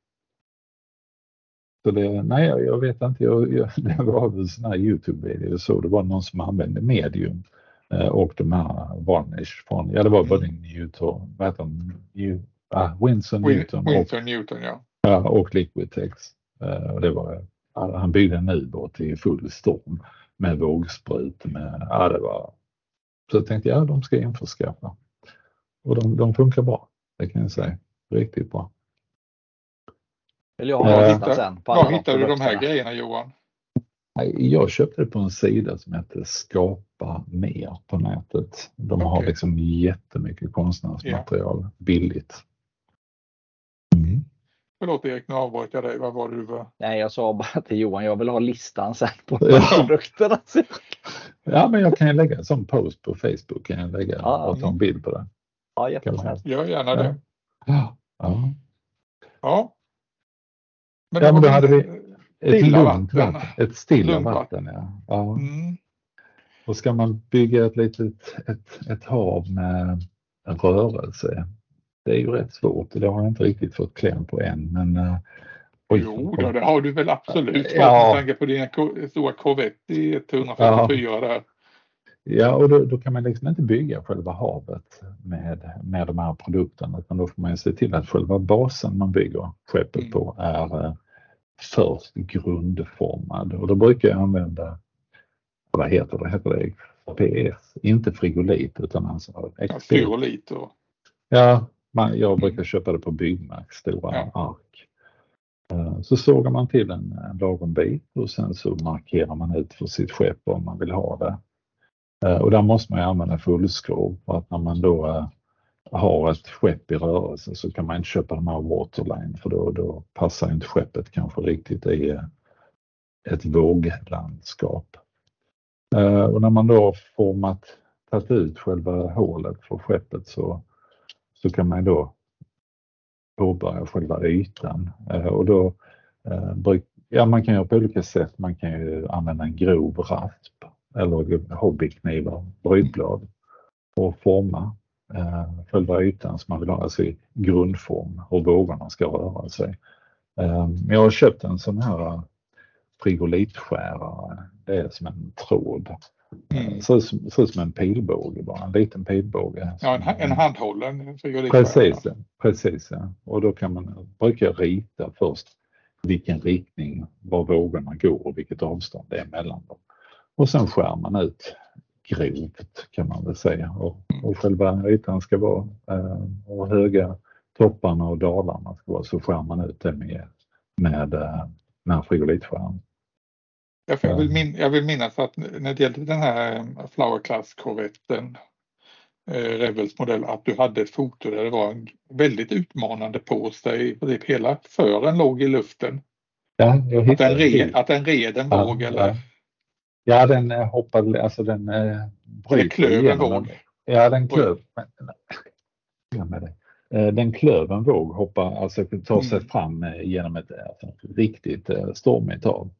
Så det, nej, jag vet inte. Jag, jag, det var en sån här Youtube-video så det var någon som använde medium eh, och de här varnish från, ja det var både mm. Newton, vad heter de, ah, Winsor Newton. Winsor och, Newton ja. ja. Och Liquitex. Eh, och det var han byggde en ubåt i full storm med vågsprut. Med, ja, det var, så jag tänkte ja, de ska införskaffa. Och de, de funkar bra, det kan jag säga. Riktigt bra. Vill jag ha äh, hittar, sen Var hittade du de här grejerna Johan? Jag köpte det på en sida som heter Skapa mer på nätet. De okay. har liksom jättemycket konstnärsmaterial yeah. billigt. Förlåt Erik, nu avbröt jag dig. Vad var det du var? Nej, jag sa bara till Johan, jag vill ha listan sen på ja. produkterna. ja, men jag kan ju lägga en sån post på Facebook. Kan jag lägga ja, och ta en bild på det. Ja, jättesnällt. Gör gärna det. Ja. Ja. ja. Men, ja, men då hade vi ett lugnt vatten. vatten. Ett stilla vatten, ja. ja. Mm. Och ska man bygga ett litet ett, ett hav med rörelse det är ju rätt svårt och det har jag inte riktigt fått kläm på än. Men, uh, jo, då, det har du väl absolut fått ja. med tanke på dina stora Corvette i 144 ja. där. Ja, och då, då, kan man liksom inte bygga själva havet med, med de här produkterna utan då får man se till att själva basen man bygger skeppet mm. på är uh, först grundformad och då brukar jag använda, vad heter det, heter det PS, inte frigolit utan alltså ja, Frigolit och... Ja, man, jag brukar köpa det på Byggmax, stora ja. ark. Eh, så sågar man till en, en lagom bit och sen så markerar man ut för sitt skepp om man vill ha det. Eh, och där måste man använda fullskrov för att när man då eh, har ett skepp i rörelse så kan man inte köpa de här waterline för då, då passar inte skeppet kanske riktigt i ett våglandskap. Och när man då har format, tagit ut själva hålet för skeppet så så kan man då påbörja själva ytan eh, och då eh, Ja, man kan göra på olika sätt. Man kan ju använda en grov rasp eller hobbyknivar, brytblad och forma eh, själva ytan som man vill ha, alltså i grundform hur vågorna ska röra sig. Eh, jag har köpt en sån här eh, frigolitskärare. Det är som en tråd Mm. Ser, ser ut som en pilbåge bara, en liten pilbåge. Ja, en, en handhållen Precis, ja. precis ja. Och då kan man brukar rita först vilken riktning, var vågorna går och vilket avstånd det är mellan dem. Och sen skär man ut grovt kan man väl säga och, och själva ytan ska vara eh, och höga topparna och dalarna ska vara så skär man ut det med, med, eh, med frigolitskärm. Jag vill, min, jag vill minnas att när det gällde den här eh, Flower Class-korvetten, eh, Revels modell, att du hade ett foto där det var en väldigt utmanande pose där i princip hela fören låg i luften. Ja, jag att, den red, att den red en ja, våg eller? Ja, den eh, hoppade, alltså den eh, bröt klöv en våg. Ja, den klöv. Med det. Den klöv en våg, hoppar, alltså tar sig mm. fram genom ett alltså, riktigt stormigt hav.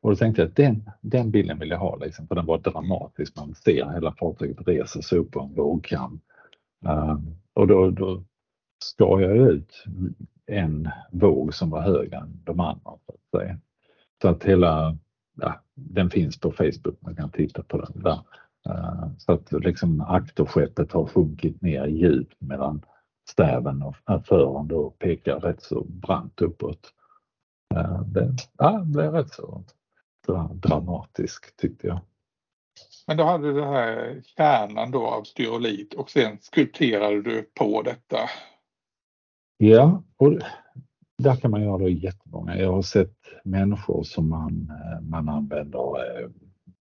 Och då tänkte jag att den, den bilden vill jag ha, liksom, för den var dramatisk. Man ser hela fartyget resa sig upp på en vågkam. Ehm, uh, och då, då skar jag ut en våg som var högre än de andra. Så att, säga. Så att hela ja, den finns på Facebook, man kan titta på den där. Uh, så att liksom aktorskeppet har sjunkit ner djupt medan stäven och fören då pekar rätt så brant uppåt. Uh, det, ja, blev rätt så dramatiskt tyckte jag. Men då hade du det här kärnan då av styrolit och sen skulpterade du på detta. Ja, och där kan man göra jättemånga. Jag har sett människor som man, eh, man använder, eh,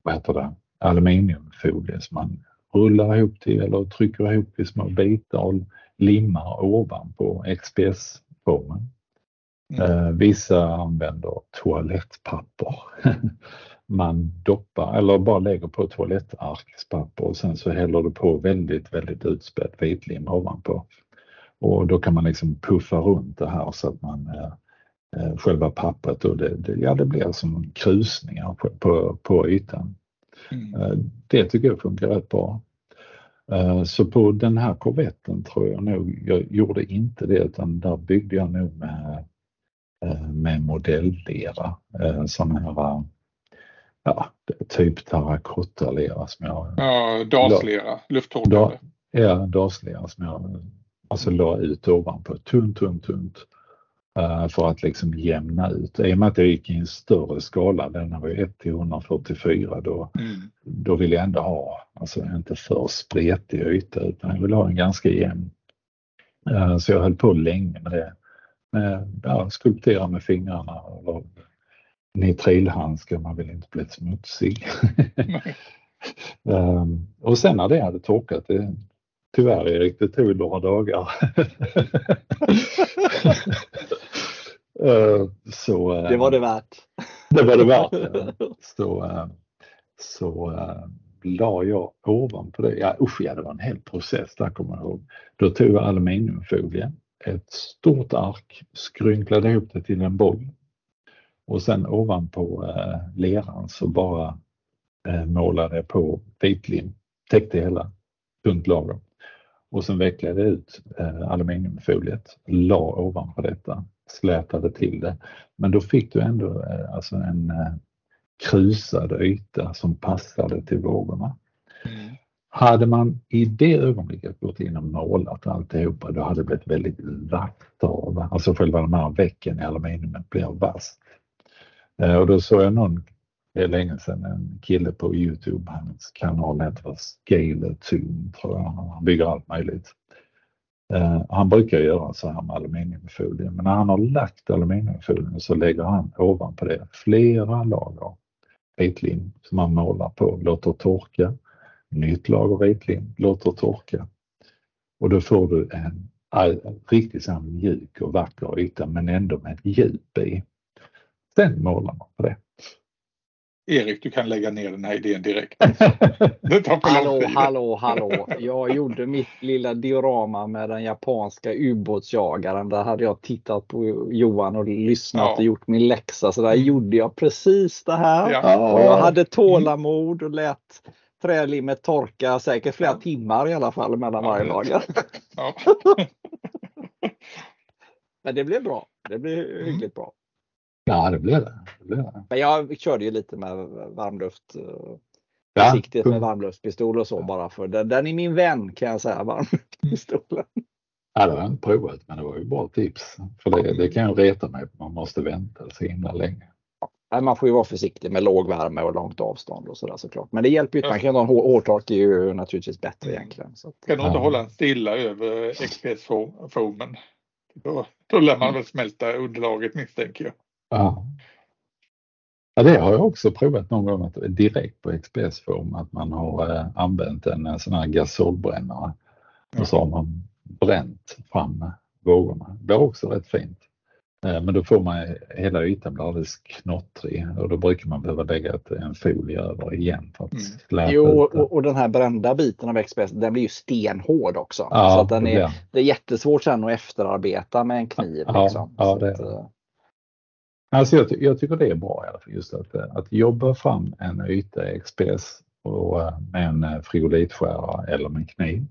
vad heter det, aluminiumfolie som man rullar ihop till eller trycker ihop i små bitar och limmar ovanpå XPS-formen. Mm. Eh, vissa använder toalettpapper. man doppar eller bara lägger på toalettarkspapper och sen så häller du på väldigt, väldigt utspädd vitlim ovanpå. Och då kan man liksom puffa runt det här så att man eh, eh själva pappret och det, det, ja, det blir som krusningar på, på, på ytan. Mm. Eh, det tycker jag funkar rätt bra. Så på den här korvetten tror jag nog, jag gjorde inte det utan där byggde jag nog med, med modelllera. Sån här ja, typ terrakottalera som jag... Ja, daslera, lufttorkande. ja, daslera som jag alltså la ut ovanpå, tunt, tunt, tunt. Uh, för att liksom jämna ut. I och med att jag gick i en större skala, den var ju 1 till 144, då, mm. då vill jag ändå ha, alltså inte för spretig yta utan jag vill ha en ganska jämn. Så jag höll på länge med det. Med, ja, skulptera med fingrarna eller nitrilhandskar, man vill inte bli smutsig. um, och sen när det hade torkat, det, tyvärr Erik, det tog några dagar. uh, så, uh, det var det värt. det var det värt. Så, uh, så uh, la jag ovanpå det, ja usch ja det var en hel process där kommer jag ihåg. Då tog jag aluminiumfolie, ett stort ark, skrynklade ihop det till en boll och sen ovanpå eh, leran så bara eh, målade på vitlim, täckte hela, tunt lager. Och sen vecklade jag ut eh, aluminiumfoliet, la ovanpå detta, slätade till det. Men då fick du ändå eh, alltså en eh, krusad yta som passade till vågorna. Hade man i det ögonblicket gått in och målat alltihopa, då hade det blivit väldigt vackert av. Alltså själva de här väcken i aluminiumet blir vasst. Eh, och då såg jag någon, det är länge sedan, en kille på Youtube, hans kanal heter Scale Tune tror jag, han bygger allt möjligt. Eh, han brukar göra så här med aluminiumfolie, men när han har lagt aluminiumfolien så lägger han ovanpå det flera lager vitlim som han målar på, låter torka. Nytt lager vitlim, låter torka. Och då får du en, en riktigt så mjuk och vacker yta men ändå med djup i. Sen målar man på det. Erik, du kan lägga ner den här idén direkt. Det tar för hallå, hallå, hallå. Jag gjorde mitt lilla diorama med den japanska ubåtsjagaren. Där hade jag tittat på Johan och lyssnat ja. och gjort min läxa. Så där mm. gjorde jag precis det här. Ja. Och jag hade tålamod och lät trälimmet torka säkert flera ja. timmar i alla fall mellan varje lager. Ja. Men det blev bra. Det blev mm. hyggligt bra. Ja, det blir det. det, blir det. Men jag körde ju lite med varmluft. Eh, försiktigt ja, med varmluftspistol och så bara för den, den är min vän kan jag säga, varmluftspistolen. Ja, det har jag inte provat, men det var ju bra tips. För det, det kan ju reta mig, man måste vänta så himla länge. Man får ju vara försiktig med låg värme och långt avstånd och sådär såklart. Men det hjälper ju. Man kan ha en hårtork är ju naturligtvis bättre mm. egentligen. Så att, kan du inte ja. hålla en stilla över XPS-foamen? Då, då lär man väl smälta underlaget misstänker jag. Ja. ja, det har jag också provat någon gång att direkt på XPS-form att man har eh, använt en, en sån här gasolbrännare och så har man bränt fram vågorna. Det är också rätt fint. Eh, men då får man hela ytan blir alldeles knottrig och då brukar man behöva lägga ett, en folie över igen för att mm. Jo. Och, och den här brända biten av XPS den blir ju stenhård också. Ja, så den är, det är jättesvårt sen att efterarbeta med en kniv. Ja, liksom. ja, det, att, eh, Alltså jag, jag, tycker det är bra i alla fall just att, att jobba fram en yta i XPS och, eh, med en eh, frigolitskärare eller med en kniv.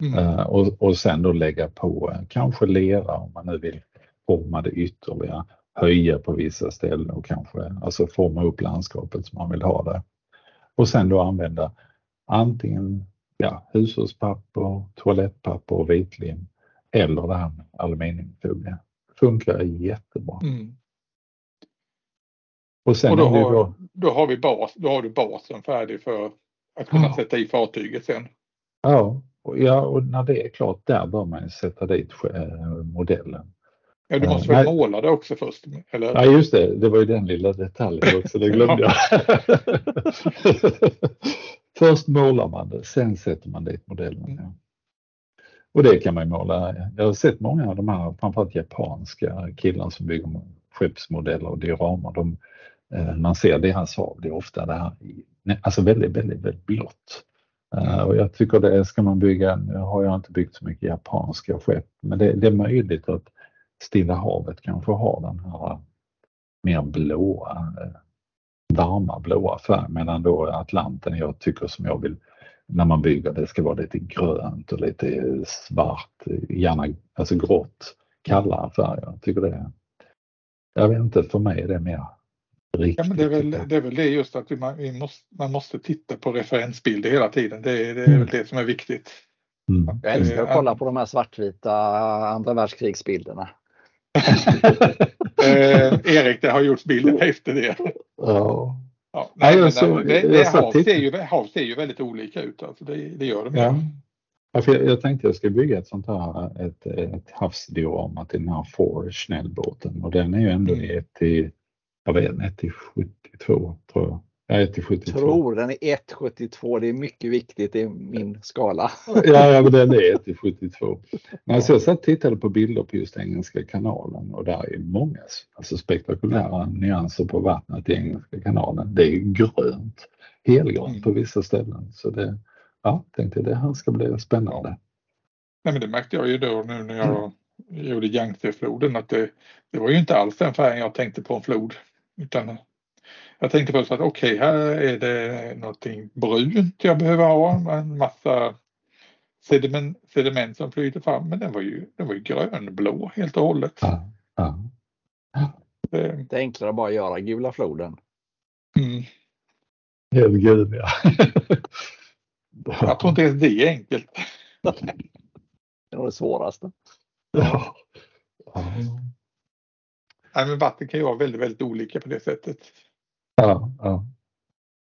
Mm. Uh, och, och sen då lägga på kanske lera om man nu vill forma det ytterligare höja på vissa ställen och kanske alltså forma upp landskapet som man vill ha det. Och sen då använda antingen ja, hushållspapper, toalettpapper och vitlim eller det här med aluminiumfolie. Funkar jättebra. Mm. Och, sen och då, har, då... då har vi bas, då har du basen färdig för att kunna ja. sätta i fartyget sen. Ja och, ja, och när det är klart där bör man sätta dit eh, modellen. Ja, du måste väl måla det också först? Eller? Ja, just det. Det var ju den lilla detaljen också, det glömde jag. först målar man det, sen sätter man dit modellen. Ja. Och det kan man ju måla. Jag har sett många av de här, framförallt japanska killar som bygger skeppsmodeller och dioramar. De, eh, man ser deras hav, det är ofta det här, alltså väldigt, väldigt, väldigt blått. Uh, och jag tycker det ska man bygga, nu har jag inte byggt så mycket japanska skepp, men det, det är möjligt att Stilla havet kanske har den här mer blåa, eh, varma blåa färg medan då Atlanten, jag tycker som jag vill när man bygger det ska vara lite grönt och lite svart, gärna alltså grått, kallare färger. Jag tycker det jag vet inte, för mig är det mer riktigt. Ja, men det, är väl, det är väl det just att man, vi måste, man måste titta på referensbilder hela tiden. Det, är, det är mm. väl det som är viktigt. Mm. Jag älskar att kolla på de här svartvita andra världskrigsbilderna. eh, Erik, det har gjorts bilder efter det. Ja. Ja, nej, nej, så, det, det, hav, ser ju, hav ser ju väldigt olika ut. Alltså det, det gör de. Ja. Ja, jag, jag tänkte jag ska bygga ett sånt här ett, ett havsdiorama till den här Forge snällbåten och den är ju ändå mm. 1 till, jag vet 1 till 72 tror jag. Ja, 1 till 72. Tror den är 1,72. Det är mycket viktigt i min skala. ja, ja men den är 1 till 72. Men alltså jag satt och tittade på bilder på just Engelska kanalen och där är många alltså spektakulära nyanser på vattnet i Engelska kanalen. Det är grönt, helgrönt på vissa ställen. Så det, ja, tänkte det här ska bli spännande. Nej, men det märkte jag ju då nu när jag mm. gjorde Yangtze-floden att det, det var ju inte alls den färgen jag tänkte på en flod. Utan jag tänkte först att okej, okay, här är det någonting brunt jag behöver ha, en massa sediment, sediment som flyter fram, men den var ju, den var ju grönblå helt och hållet. Ja, ja. Det, är enklare att bara göra gula floden. Mm. Helt gul, ja. jag tror inte ens det är enkelt. det är nog det svåraste. Ja. Nej, men vatten kan ju vara väldigt, väldigt olika på det sättet. Ja, ja.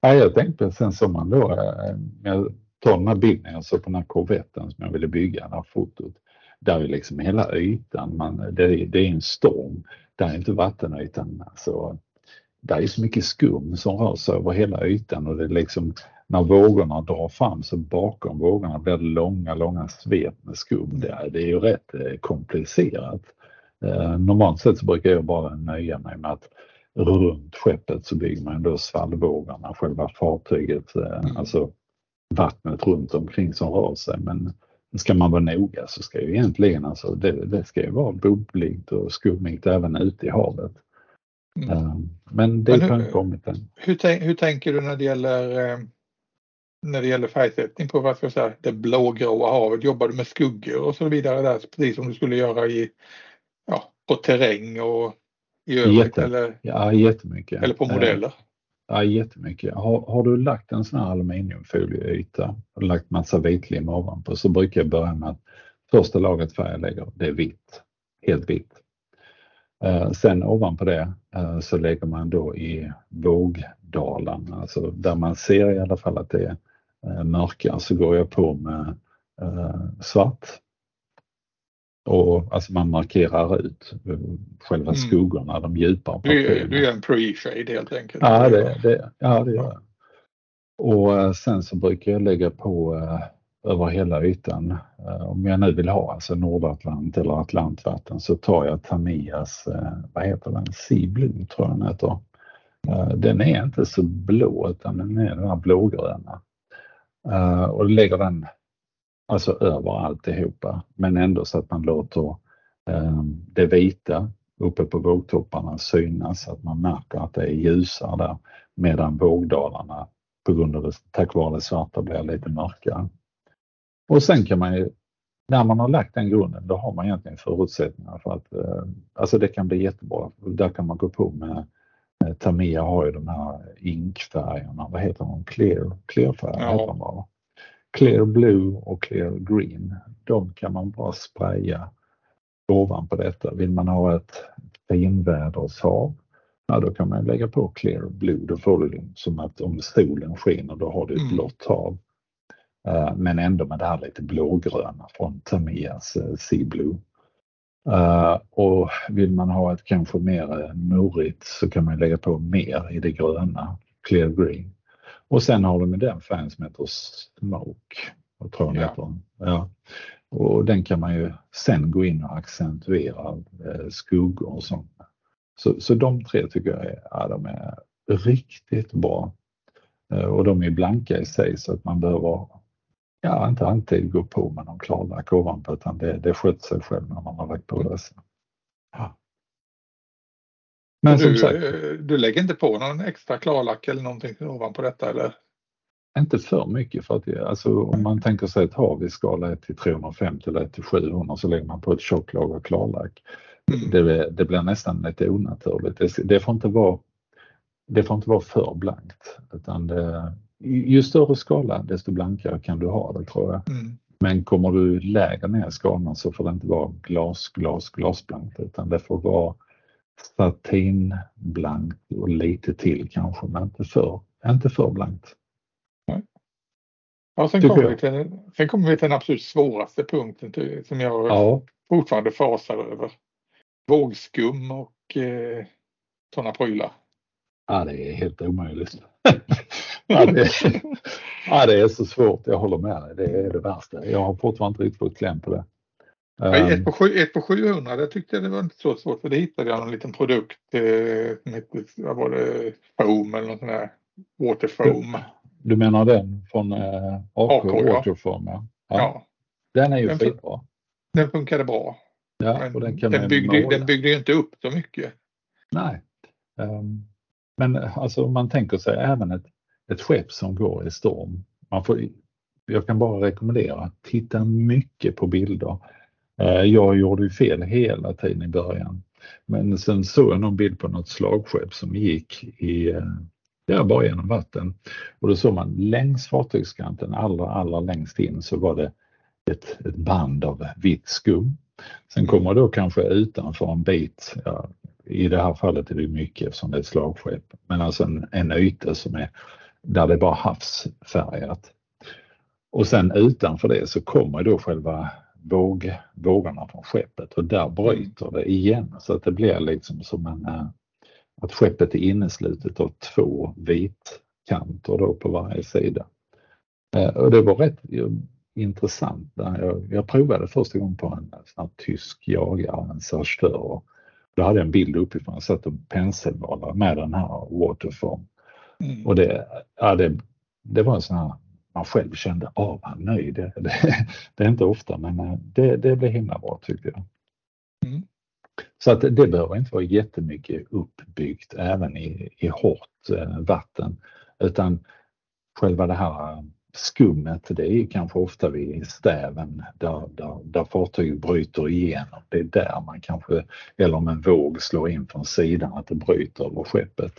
ja jag tänkte sen sommaren man då, eh, jag tar den här bilden jag såg på den här korvetten som jag ville bygga, det här fotot. Där är liksom hela ytan, man, det, det är en storm, där är inte vattenytan. Alltså, där är så mycket skum som rör sig över hela ytan och det är liksom när vågorna drar fram så bakom vågorna blir det långa, långa svep med skum. Det är, det är ju rätt eh, komplicerat. Eh, normalt sett så brukar jag bara nöja mig med att runt skeppet så bygger man då svallvågorna, själva fartyget, eh, mm. alltså vattnet runt omkring som rör sig. Men ska man vara noga så ska ju egentligen alltså det, det ska ju vara bubbligt och skummigt även ute i havet. Mm. Eh, men det har inte kommit än. Hur, hur, tänker du när det gäller eh, när det gäller färgsättning på vad ska jag säga, det blågråa havet? Jobbar du med skuggor och så vidare där precis som du skulle göra i, ja, på terräng och i övrigt? Jätte, eller, ja, jättemycket. Eller på eh, modeller? Ja, jättemycket. Har, har du lagt en sån här aluminiumfolieyta och lagt massa vitlim ovanpå så brukar jag börja med att första laget färg jag lägger, det är vitt. Helt vitt. Eh, sen ovanpå det eh, så lägger man då i vågdalarna, alltså där man ser i alla fall att det är eh, mörkare så går jag på med svart och alltså man markerar ut själva mm. skuggorna, de djupare partierna. Du, gör en pre-shade helt enkelt? Ja, det, det, ja, det gör jag. Och eh, sen så brukar jag lägga på uh, över hela ytan. Om jag nu vill ha alltså Nordatlant eller Atlantvatten så tar jag Tamias, vad heter den, Sea Blue tror jag den heter. Den är inte så blå utan den är den här blågröna. Och lägger den alltså över alltihopa, men ändå så att man låter eh, det vita uppe på vågtopparna synas, så att man märker att det är ljusare där, medan vågdalarna på grund av det, tack vare det svarta blir lite mörkare. Och sen kan man ju när man har lagt den grunden då har man egentligen förutsättningar för att eh, alltså det kan bli jättebra. Där kan man gå på med eh, Tamiya har ju de här inkfärgerna, vad heter de? Clear, clearfärger ja. heter de bara. Clear Blue och Clear Green. De kan man bara spraya ovanpå detta. Vill man ha ett finvädershav, ja då kan man lägga på Clear Blue. Då får du det som att om solen skiner då har du ett mm. blått hav. Uh, men ändå med det här lite blågröna från Tamiyas uh, Sea Blue. Uh, och vill man ha ett kanske mer murigt så kan man lägga på mer i det gröna, Clear Green. Och sen har de den färgen som heter Smoke. Tror jag ja. heter. Ja. Och den kan man ju sen gå in och accentuera eh, skuggor och sånt. Så, så de tre tycker jag är, ja, de är riktigt bra. Eh, och de är blanka i sig så att man behöver ja, inte alltid gå på med någon klarlack ovanpå utan det, det sköter sig själv när man har lagt på dessa. Ja. Men du, sagt, du lägger inte på någon extra klarlack eller någonting ovanpå detta eller? Inte för mycket för att alltså, om man tänker sig ett hav i skala 1 till 350 eller 1 till 700 så lägger man på ett tjocklager klarlack. Mm. Det, det, blir nästan lite onaturligt. Det, det, får inte vara, det får inte vara för blankt utan det, ju större skala desto blankare kan du ha det tror jag. Mm. Men kommer du lägre ner i skalan så får det inte vara glas, glas, glasblankt utan det får vara satinblankt och lite till kanske men inte för, inte för blankt. Ja, sen kommer, vi till, sen kommer vi till den absolut svåraste punkten till, som jag ja. fortfarande fasar över. Vågskum och eh, sådana prylar. Ja, det är helt omöjligt. ja, det, är, ja, det är så svårt. Jag håller med dig. Det är det värsta. Jag har fortfarande inte riktigt fått kläm på det. Ja, ett, på sju, ett på 700 det tyckte jag det var inte så svårt för det hittade jag en liten produkt eh, som hette, vad var det, foam eller något sånt där. Waterfoam. Du menar den från eh, AK, AK Waterform? Ja. Ja. ja. Den är ju den skitbra. Den funkade bra. Ja, och den, kan den, byggde, den byggde inte upp så mycket. Nej. Um, men alltså om man tänker sig även ett, ett skepp som går i storm. Man får, jag kan bara rekommendera, titta mycket på bilder. Uh, jag gjorde ju fel hela tiden i början. Men sen såg jag någon bild på något slagskepp som gick i uh, Ja, bara genom vatten. Och då såg man längs fartygskanten, allra, allra längst in så var det ett, ett band av vitt skum. Sen mm. kommer då kanske utanför en bit, ja, i det här fallet är det mycket eftersom det är ett slagskepp, men alltså en, en yta som är där det är bara havsfärgat. Och sen utanför det så kommer då själva våg, vågorna från skeppet och där bryter det igen så att det blir liksom som en, eh, att skeppet är inneslutet av två vitkanter då på varje sida. Eh, och det var rätt intressant. Jag, jag provade första gången på en sån tysk jagare, en Serstör. Då hade jag en bild uppifrån, jag satt och penselmålade med den här Waterform. Mm. Och det, ja, det, det var en sån här, man själv kände, av vad nöjd. Det, det, det är inte ofta men eh, det, det blev himla bra tyckte jag. Mm. Så att det behöver inte vara jättemycket uppbyggt även i, i hårt eh, vatten utan själva det här skummet det är kanske ofta vid stäven där, där, där fartyget bryter igenom. Det är där man kanske, eller om en våg slår in från sidan att det bryter över skeppet.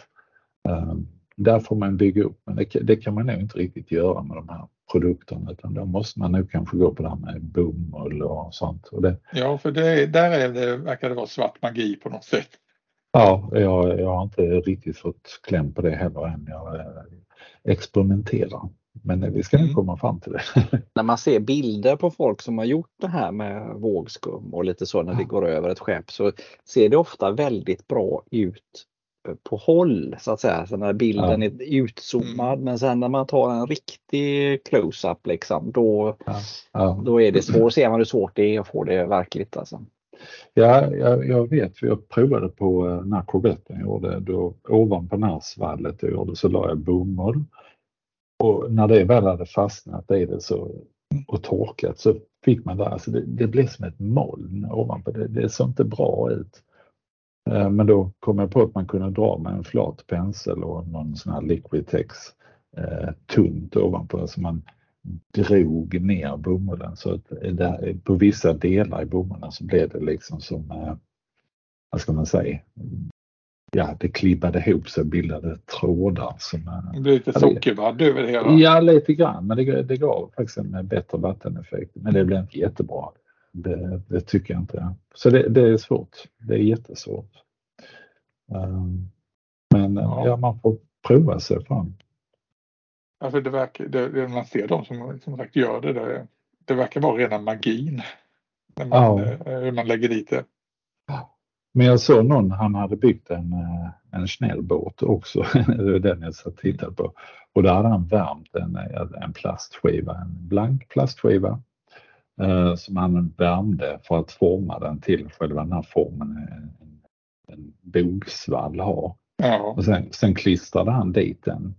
Um, där får man bygga upp men det, det, kan man nog inte riktigt göra med de här produkterna utan då måste man nog kanske gå på det här med bomull och sånt. Och det, ja, för det, där är det, verkar det vara svart magi på något sätt. Ja, jag, jag har inte riktigt fått kläm på det heller än. Jag eh, experimenterar. Men vi ska mm. komma fram till det. när man ser bilder på folk som har gjort det här med vågskum och lite så när det går över ett skepp så ser det ofta väldigt bra ut på håll så att säga. Så när bilden ja. är utzoomad mm. men sen när man tar en riktig close-up liksom då, ja. Ja. då är det svårt, ser man hur svårt det är att få det verkligt alltså. Ja, jag, jag vet, för jag provade på eh, när korvetten gjorde, då ovanpå det här svallet jag gjorde så la jag bomull. Och när det väl hade fastnat i det så, och torkat så fick man där, alltså det, det blev som ett moln ovanpå, det, det såg inte bra ut. Eh, men då kom jag på att man kunde dra med en flat pensel och någon sån här Liquitex eh, tunt ovanpå så man drog ner bomullen så att där, på vissa delar i bomullen så blev det liksom som, eh, vad ska man säga, ja det klibbade ihop sig och bildade trådar. Som, det blir lite sockervadd över det hela? Ja lite grann men det, det gav faktiskt en bättre vatteneffekt men det blev inte jättebra. Det, det tycker jag inte. Så det, det, är svårt. Det är jättesvårt. Um, men ja. ja. man får prova sig fram. Alltså det verkar, det, det man ser de som, som sagt gör det, det, det verkar vara rena magin. När man, ja. Eh, hur man lägger dit det. Men jag såg någon, han hade byggt en, eh, en snällbåt också, den jag satt och tittade på. Och där hade han värmt en, en plastskiva, en blank plastskiva som han värmde för att forma den till själva den här formen en, en bogsvall har. Ja. Och sen, sen klistrade han dit den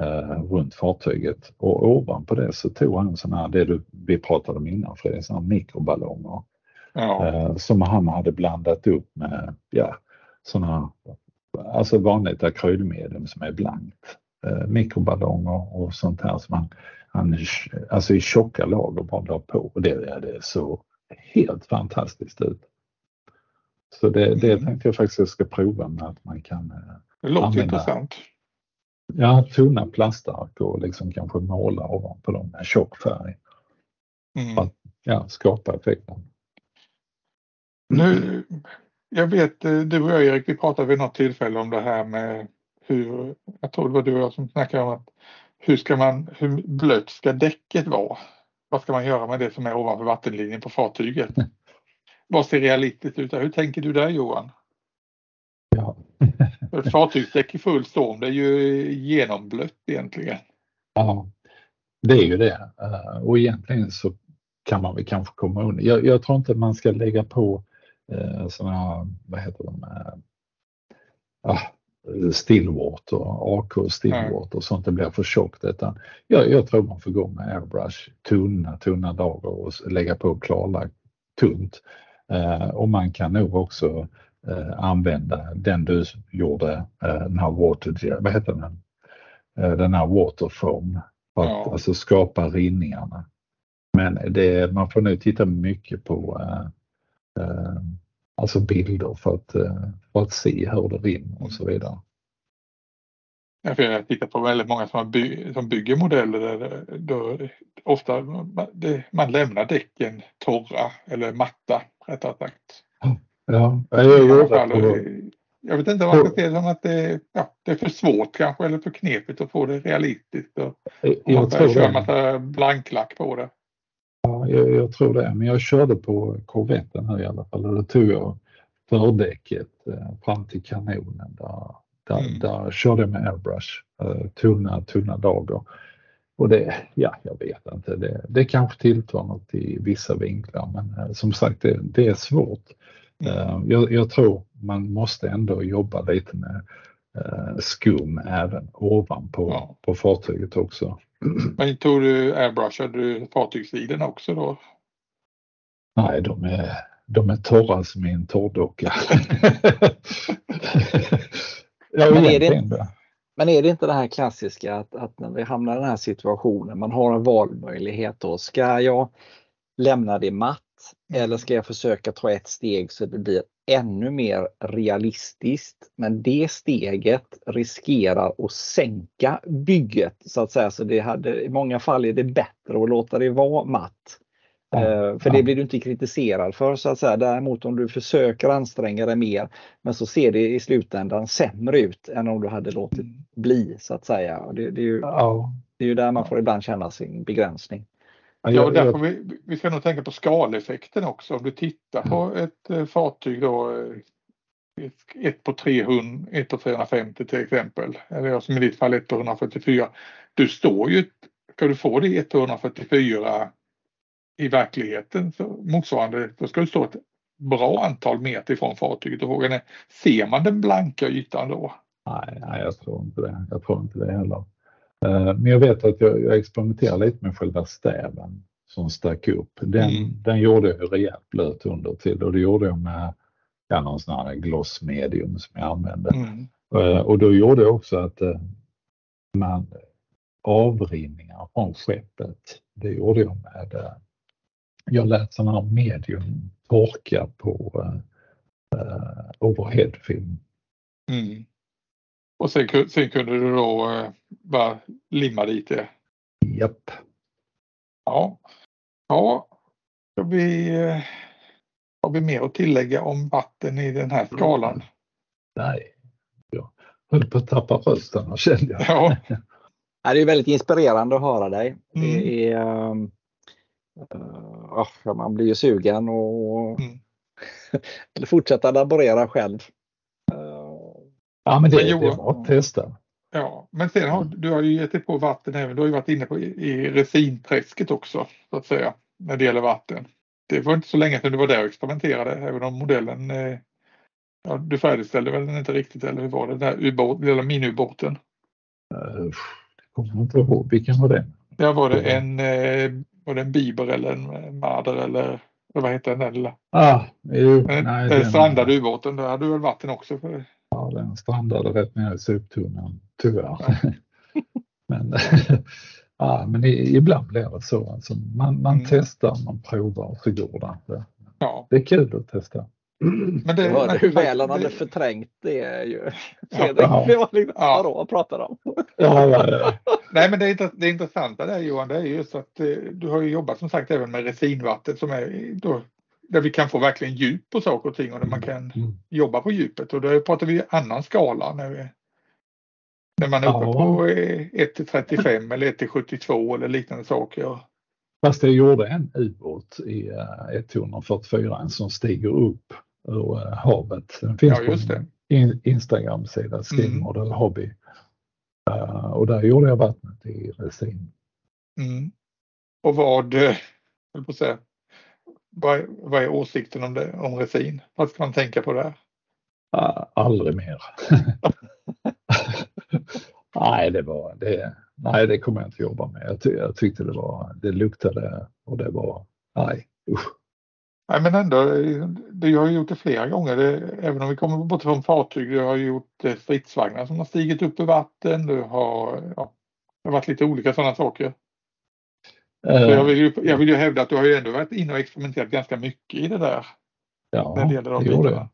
eh, runt fartyget och ovanpå det så tog han sådana här, det du, vi pratade om innan Fredrik, sådana mikroballonger. Ja. Eh, som han hade blandat upp med, ja, sådana, alltså vanligt akrylmedel som är blankt. Eh, mikroballonger och sånt här som han, han alltså i tjocka lager bara la på och det, det så helt fantastiskt ut. Så det, det mm. tänkte jag faktiskt jag ska prova med att man kan eh, Det låter använda, intressant. Ja, tunna plastark och liksom kanske måla ovanpå dem med tjock färg. Mm. För att ja, skapa effekten. Nu, jag vet, eh, du och jag Erik, vi pratade vid något tillfälle om det här med hur, jag tror det var du och jag som snackade om att hur ska man, hur blött ska däcket vara? Vad ska man göra med det som är ovanför vattenlinjen på fartyget? Vad ser realistiskt ut? Hur tänker du där Johan? Ja. Ett fartygsdäck i full storm, det är ju genomblött egentligen. Ja, det är ju det. Eh, och egentligen så kan man väl kanske komma undan. Jag, jag tror inte man ska lägga på eh, sådana, vad heter de, eh, ah, stillwater, AK stillwater och sånt, det blir för tjockt. Utan jag, jag tror man får gå med airbrush, tunna, tunna lager och lägga på klarlagt tunt. Eh, och man kan nog också eh, använda den du gjorde, eh, den här water, vad heter den? Eh, den här waterfoam för att ja. alltså skapa rinningarna. Men det, man får nu titta mycket på eh, eh, alltså bilder för att, för att se hur det rinner och så vidare. Jag tittar på väldigt många som, by som bygger modeller där då, ofta det, man lämnar däcken torra eller matta rättare sagt. Ja, jag gör det. Jag vet inte om man ska se det som att det, ja, det är för svårt kanske eller för knepigt att få det realistiskt. Och, jag man tror köra en massa blanklack på det. Ja, jag, jag, tror det. Men jag körde på korvetten här i alla fall och då tog jag fördäcket eh, fram till kanonen. Där, där, mm. där körde jag med airbrush, eh, tunna, tunna lager. Och det, ja, jag vet inte, det, det kanske tilltar något i vissa vinklar men eh, som sagt det, det är svårt. Mm. Jag, jag, tror man måste ändå jobba lite med skum även ovanpå ja. på fartyget också. Men tog du airbrushade du fartygssidan också då? Nej, de är, de är torra som i en torrdocka. ja, men, är det, men är det inte det här klassiska att, att när vi hamnar i den här situationen, man har en valmöjlighet då. Ska jag lämna det matt eller ska jag försöka ta ett steg så det blir ännu mer realistiskt? Men det steget riskerar att sänka bygget så att säga. Så det hade, i många fall är det bättre att låta det vara matt. Ja, eh, för det blir du inte kritiserad för så att säga. Däremot om du försöker anstränga dig mer men så ser det i slutändan sämre ut än om du hade låtit mm. bli så att säga. Det, det är, ju, det är ju där man får ibland känna sin begränsning. Ja, och därför vi, vi ska nog tänka på skaleffekten också. Om du tittar på mm. ett eh, fartyg då, eh, ett på 300, ett på 350 till exempel, eller som i ditt fall ett på 144. Du står ju, ska du få det 144 i verkligheten så motsvarande, då ska du stå ett bra antal meter ifrån fartyget och frågan är, ser man den blanka ytan då? Nej, nej jag tror inte det. Jag tror inte det heller. Eh, men jag vet att jag, jag experimenterar lite med själva stäven som stack upp. Den, mm. den gjorde jag rejält blöt under till och det gjorde jag med ja, någon sån här gloss medium som jag använde. Mm. Eh, och då gjorde jag också att eh, man avrinningar från skeppet. Det gjorde jag med, jag lät sån här medium torka på uh, overheadfilm. Mm. Och sen, sen, kunde du då uh, bara limma dit det? Japp. Ja. Ja, har vi, uh, har vi mer att tillägga om vatten i den här skalan? Nej, jag höll på att tappa rösten kände jag. Ja. Det är väldigt inspirerande att höra dig. Mm. Det är, uh, man blir ju sugen och mm. fortsätta laborera själv. Ja, men det, men det var att testa. Ja, men sen har du har ju gett dig på vatten även. Du har ju varit inne på i resinträsket också så att säga när det gäller vatten. Det var inte så länge sedan du var där och experimenterade även om modellen eh, ja, du färdigställde väl den inte riktigt eller hur var det? Den där lilla miniubåten? Uh, jag kommer inte ihåg, vilken var det? Ja, var det en, eh, var det en Biber eller en Marder eller vad heter den där lilla? Ah, jo, den, nej, den strandade ubåten, där hade du väl vatten också? För... Ja, den strandade rätt ner i soptunnan tyvärr. Ja. men, ja, men ibland blir det så. Alltså, man man mm. testar, man provar så går det Ja. Det är kul att testa. Men det, hörde hur väl han hade förträngt det är ju. Fredrik, ja, det var liksom, ja. vadå, vad pratar om? Ja, ja. Nej men det, det intressanta där Johan, det är just att eh, du har ju jobbat som sagt även med resinvatten som är då, där vi kan få verkligen djup på saker och ting och där man kan mm. jobba på djupet och då pratar vi annan skala när, vi, när man är uppe på 1 till 35 eller 1 till 72 eller liknande saker. Fast jag gjorde en ubåt i 144 eh, en som stiger upp ur eh, havet. Den finns ja, på en Instagram-sida, Skimodel mm. Hobby. Uh, och där gjorde jag vattnet i resin. Mm. Och vad, eh, jag på säga, vad, vad är åsikten om, det, om resin? Vad ska man tänka på där? Aldrig mer. nej, det var det. Nej, det kommer jag inte jobba med. Jag, ty jag tyckte det var, det luktade och det var, nej, usch. Nej men ändå, du har gjort det flera gånger. Det, även om vi kommer bort från fartyg. Du har gjort eh, stridsvagnar som har stigit upp i vatten. Du har, ja, det har varit lite olika sådana saker. Uh, jag, vill ju, jag vill ju hävda att du har ju ändå varit inne och experimenterat ganska mycket i det där. Ja, när det gäller de gjorde jag.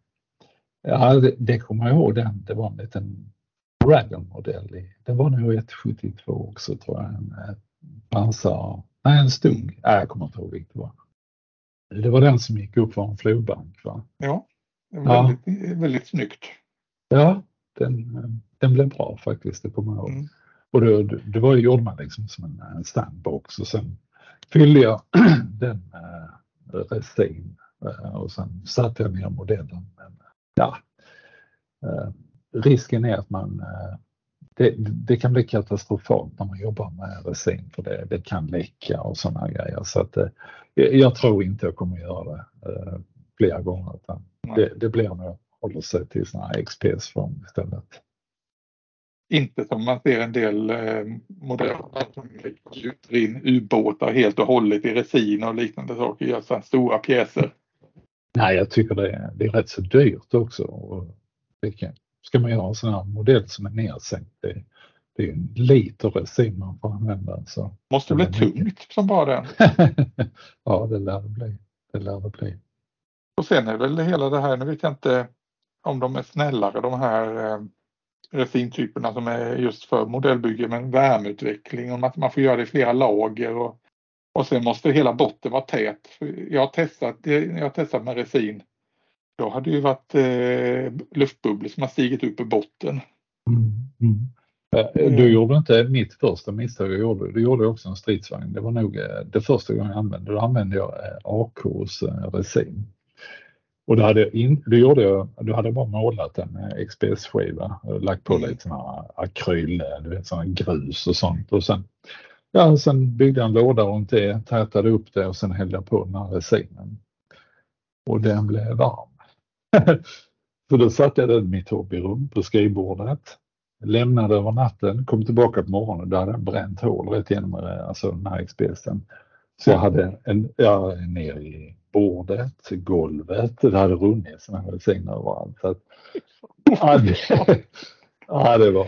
Ja, det, det kommer jag ihåg. Den, det var en liten Dragon-modell. Det var nog 172 också tror jag. En pansar, nej en stug. Nej, jag kommer inte ihåg vilket det var. Det var den som gick upp för en flodbank va? Ja, väldigt, ja. väldigt snyggt. Ja, den, den blev bra faktiskt, det kommer jag ihåg. Mm. Och det, det var, gjorde man liksom som en, en standbox och sen fyllde jag den med resin eh, och sen satte jag ner modellen. Men, ja, eh, risken är att man eh, det, det, kan bli katastrofalt när man jobbar med resin för det, det kan läcka och sådana grejer. Så att, eh, jag tror inte jag kommer göra det eh, flera gånger. Utan det, det blir nog att hålla sig till sådana här XPS-form istället. Inte som man ser en del eh, modeller som gjuter in ubåtar helt och hållet i resin och liknande saker, gör sådana stora pjäser. Nej, jag tycker det är, det är rätt så dyrt också. Och det kan, ska man göra en sån här modell som är nedsänkt, det, det är en liter resin man får använda. Så Måste bli tungt som bara den. ja, det lär det bli. Det lär det bli. Och sen är väl hela det här, nu vet jag inte om de är snällare de här eh, resintyperna som är just för modellbygge men värmeutveckling och att man får göra det i flera lager och, och sen måste hela botten vara tät. Jag har testat, jag har testat med resin då hade ju varit eh, luftbubblor som har stigit upp i botten. Mm, mm. Eh, du gjorde inte mitt första misstag jag gjorde. Du gjorde också en stridsvagn. Det var nog eh, det första gången jag använde. Då använde jag eh, AKs resin. Och då hade, in, då gjorde jag, då hade jag bara målat en XPS-skiva. Lagt på mm. lite sån här akryl, du vet sån grus och sånt. Och sen, ja, sen byggde jag en låda runt det, tätade upp det och sen hällde jag på den här resinen. Och den blev varm. så då satte jag den i mitt hobbyrum på skrivbordet. Lämnade över natten, kom tillbaka på morgonen. Då hade den bränt hål rätt igenom eh, alltså den här XPSen. Så jag hade en, ja, ner i bordet, golvet, det hade runnit sådana här välsign överallt. Så att, ja, det, ja, det var,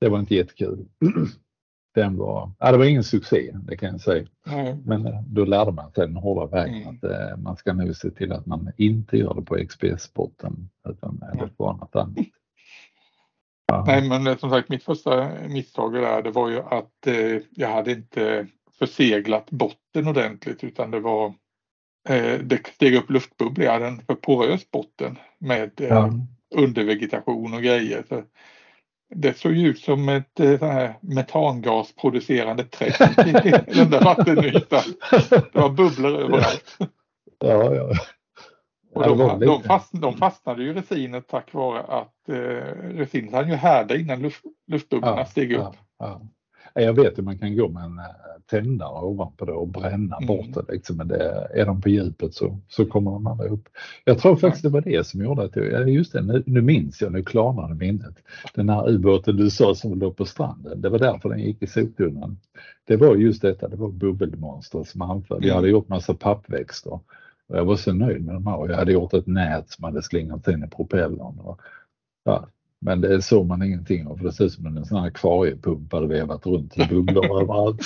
det var inte jättekul. den var, ja, det var ingen succé, det kan jag säga. Mm. Men eh, då lärde man sig den hårda vägen mm. att eh, man ska nu se till att man inte gör det på XPS-sporten utan eller på något annat. Ja. Nej, men eh, som sagt, mitt första misstag där, det var ju att eh, jag hade inte förseglat botten ordentligt utan det var eh, det steg upp luftbubblor. Jag hade en för porös botten med eh, ja. undervegetation och grejer. Så det såg ut som ett eh, så här metangasproducerande träsk i den där vattenytan. Det var bubblor överallt. Ja, ja. Och de, de, fast, de fastnade ju i resinet tack vare att eh, resinet hann ju härda innan luft, luftbubblorna ja, steg upp. Ja, jag vet hur man kan gå med en eh, tändare ovanpå det och bränna mm. bort det. Liksom. Men det, är de på djupet så, så kommer de aldrig upp. Jag tror faktiskt det var det som gjorde att jag, just det, nu, nu minns jag, nu klarnade minnet. Den här ubåten du sa som låg på stranden, det var därför den gick i soptunnan. Det var just detta, det var bubbelmonster som anföll. Jag hade gjort massa pappväxter. Och jag var så nöjd med de här och jag hade gjort ett nät som hade slingat in i propellern. Och, ja, men det såg man ingenting av för det ser ut som en sån här akvariepump hade vevat runt i bubblor överallt.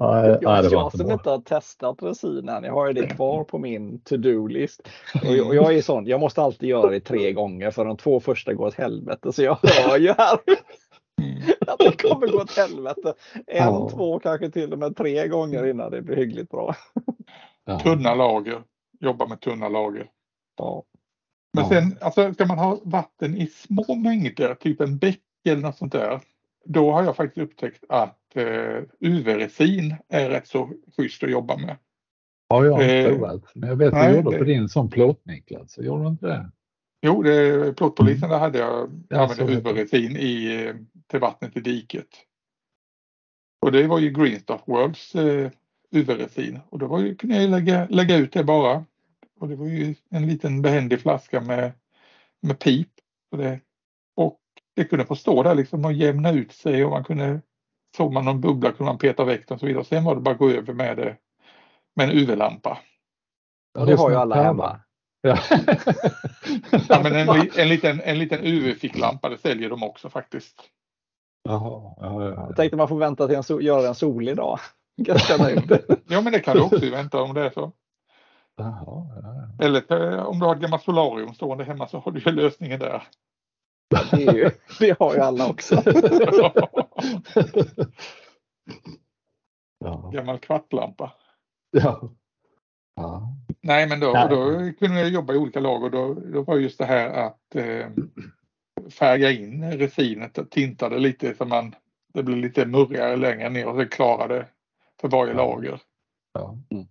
Nej, jag, nej, jag som inte har testat resinen, jag har ju det kvar på min to-do-list. Och, jag är sån, jag måste alltid göra det tre gånger för de två första går åt helvete. Så jag hör ju här att det kommer gå åt helvete. En, ja. två, kanske till och med tre gånger innan det blir hyggligt bra. Tunna lager, jobba med tunna lager. Ja. Men ja. sen, alltså, ska man ha vatten i små mängder, typ en bäck eller något sånt där, då har jag faktiskt upptäckt att eh, UV-resin är rätt så schysst att jobba med. Ja, jag har inte eh, provat. Men jag vet att du gjorde det... på din sån plåt Niklas, gjorde du inte det? Jo, det, plåtpolisen mm. där hade jag, jag använde UV-resin i, eh, till vattnet i diket. Och det var ju Greenstuff Worlds eh, UV-resin och då var ju, kunde jag lägga, lägga ut det bara och det var ju en liten behändig flaska med, med pip. Och det, och det kunde få stå där liksom och jämna ut sig och man kunde, såg man någon bubbla kunde man peta väck den och så vidare. Sen var det bara att gå över med det med en UV-lampa. Ja, det har ju alla hemma. Ja. ja, men en, en, liten, en liten UV-ficklampa, det säljer de också faktiskt. Jaha, ja, ja, Jag tänkte man får vänta till en göra en solig dag. ja, men det kan du också vänta om det är så. Jaha, ja. Eller eh, om du har ett gammalt solarium stående hemma så har du ju lösningen där. Det, ju, det har ju alla också. ja. Gammal kvartlampa. Ja. ja. Nej, men då, då kunde jag jobba i olika lag och då, då var just det här att eh, färga in resinet och tinta det lite så man det blir lite murrigare längre ner och så klarade för varje lager. Ja. Mm.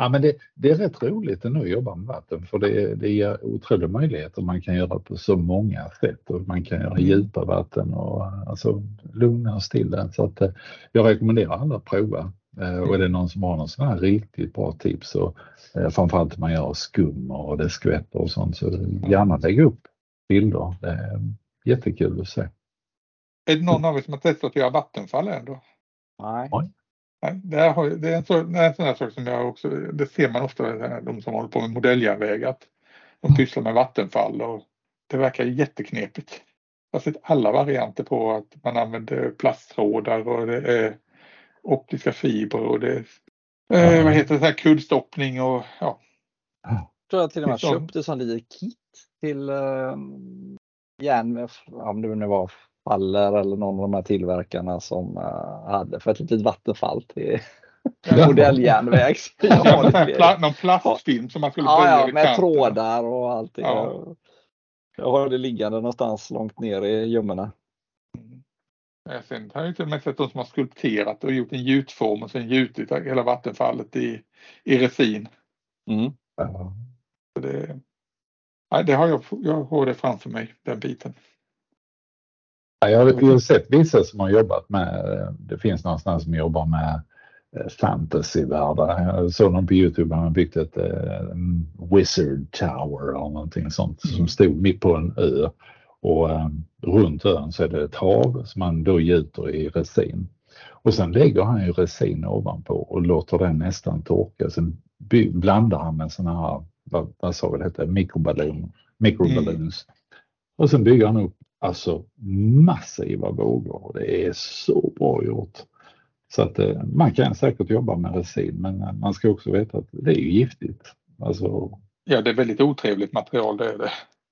Ja, men det, det, är rätt roligt att jobba med vatten för det, det ger otroliga möjligheter. Man kan göra på så många sätt och man kan göra djupa vatten och alltså lugna och stilla. Så att, eh, jag rekommenderar alla att prova. Eh, och är det någon som har någon sån här riktigt bra tips och eh, framförallt man gör skum och det skvätter och sånt så gärna lägga upp bilder. Det är jättekul att se. Är det någon av er som har testat att göra vattenfall ändå? Nej. Det, det, är en så, det är en sån här sak som jag också, det ser man ofta, de som håller på med modelljärnväg, att de pysslar med vattenfall och det verkar jätteknepigt. Jag har sett alla varianter på att man använder plasttrådar och det är optiska fibrer och det är, eh, vad heter det, här kuddstoppning och ja. Jag tror jag till och med köpte sån litet kit till eh, järn, om det nu var Faller eller någon av de här tillverkarna som uh, hade för ett litet vattenfall till modelljärnväg. Ja, någon plastfilm som man skulle ja, ja, med trådar och allting. Ja. Jag har det liggande någonstans långt ner i gömmorna. Mm. Sen har jag till och med sett de som har skulpterat och gjort en gjutform och sen gjutit hela vattenfallet i, i resin. Mm. Ja. Det, det har jag, jag har det framför mig, den biten. Jag har sett vissa som har jobbat med, det finns någonstans som jobbar med eh, fantasyvärldar. Jag såg någon på Youtube, han har byggt ett um, Wizard Tower eller någonting sånt mm. som stod mitt på en ö. Och um, runt ön så är det ett hav som man då gjuter i resin. Och sen lägger han ju resin ovanpå och låter den nästan torka. Sen blandar han med sådana här, vad, vad sa vi det hette, mikroballon, microballoons. Mm. Och sen bygger han upp alltså massiva vågor. Det är så bra gjort. Så att eh, man kan säkert jobba med resin men man ska också veta att det är giftigt. Alltså, ja, det är väldigt otrevligt material det är det.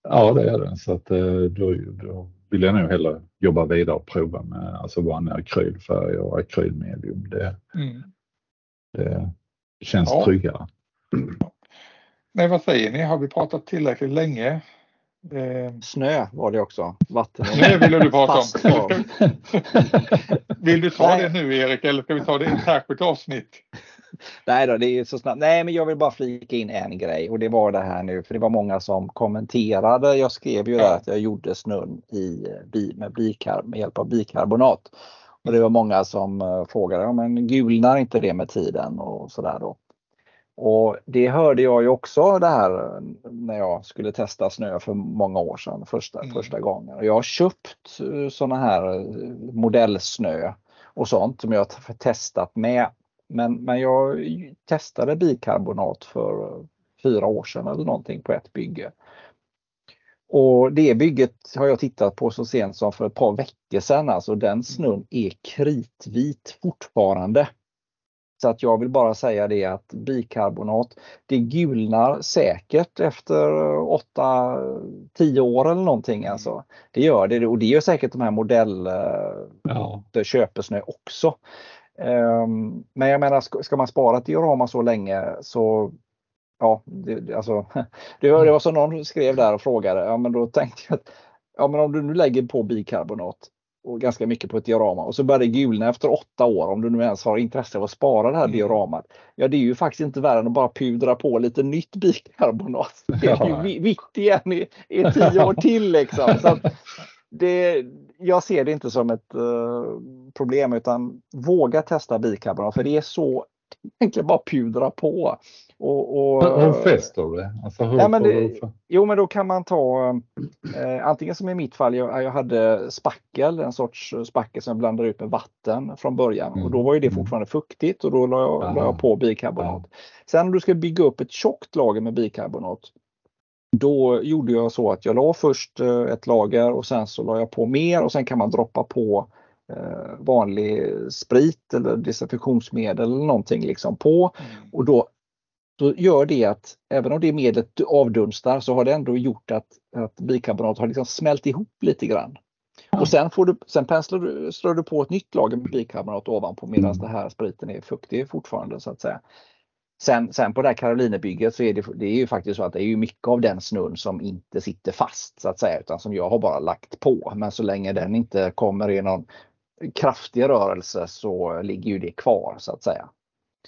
Ja, det är det. Så att då, då vill jag nog hellre jobba vidare och prova med alltså vanliga akrylfärger och akrylmedium. Det, mm. det känns ja. tryggare. Nej, vad säger ni? Har vi pratat tillräckligt länge? Eh... Snö var det också. Vatten. Snö ville du prata om. Vill du ta det nu Erik eller ska vi ta det i ett särskilt avsnitt? Nej då, det är så snabbt. Nej, men jag vill bara flika in en grej och det var det här nu, för det var många som kommenterade. Jag skrev ju där att jag gjorde snön i, med, bikar, med hjälp av bikarbonat. Och det var många som uh, frågade, ja, men gulnar inte det med tiden och sådär då? Och det hörde jag ju också det här när jag skulle testa snö för många år sedan första, mm. första gången. Jag har köpt eh, sådana här eh, modellsnö och sånt som jag har testat med men, men jag testade bikarbonat för fyra år sedan eller någonting på ett bygge. Och det bygget har jag tittat på så sent som för ett par veckor sedan. Alltså den snön är kritvit fortfarande. Så att jag vill bara säga det att bikarbonat, det gulnar säkert efter 8-10 år eller någonting. Mm. Alltså. Det gör det och det gör säkert de här modell ja. köpesnö också. Um, men jag menar, ska, ska man spara ett diorama så länge så Ja, det, alltså, det, var, det var som någon skrev där och frågade. Ja, men då tänkte jag att ja, men om du nu lägger på bikarbonat och ganska mycket på ett diorama och så börjar det gulna efter åtta år om du nu ens har intresse av att spara det här mm. dioramat. Ja, det är ju faktiskt inte värre än att bara pudra på lite nytt bikarbonat. Det är ju vitt igen i, i tio år till liksom. Så det, jag ser det inte som ett uh, problem utan våga testa bikarbonat för det är så egentligen bara pudra på. Och, och, hur fäster det? Alltså hur ja, men det jo men då kan man ta eh, antingen som i mitt fall, jag, jag, hade spackel, en sorts spackel som jag blandade ut med vatten från början mm. och då var ju det mm. fortfarande fuktigt och då la jag, la jag på bikarbonat. Ja. Sen om du ska bygga upp ett tjockt lager med bikarbonat då gjorde jag så att jag la först eh, ett lager och sen så la jag på mer och sen kan man droppa på eh, vanlig sprit eller desinfektionsmedel eller någonting liksom på. Mm. Och då, då gör det att även om det medlet avdunstar så har det ändå gjort att, att bikarbonat har liksom smält ihop lite grann. Och sen, får du, sen penslar du, strör du på ett nytt lager med bikarbonat ovanpå medan mm. det här spriten är fuktig fortfarande så att säga. Sen, sen på det här Karolinebygget så är det, det är ju faktiskt så att det är ju mycket av den snön som inte sitter fast så att säga utan som jag har bara lagt på. Men så länge den inte kommer i någon kraftig rörelse så ligger ju det kvar så att säga.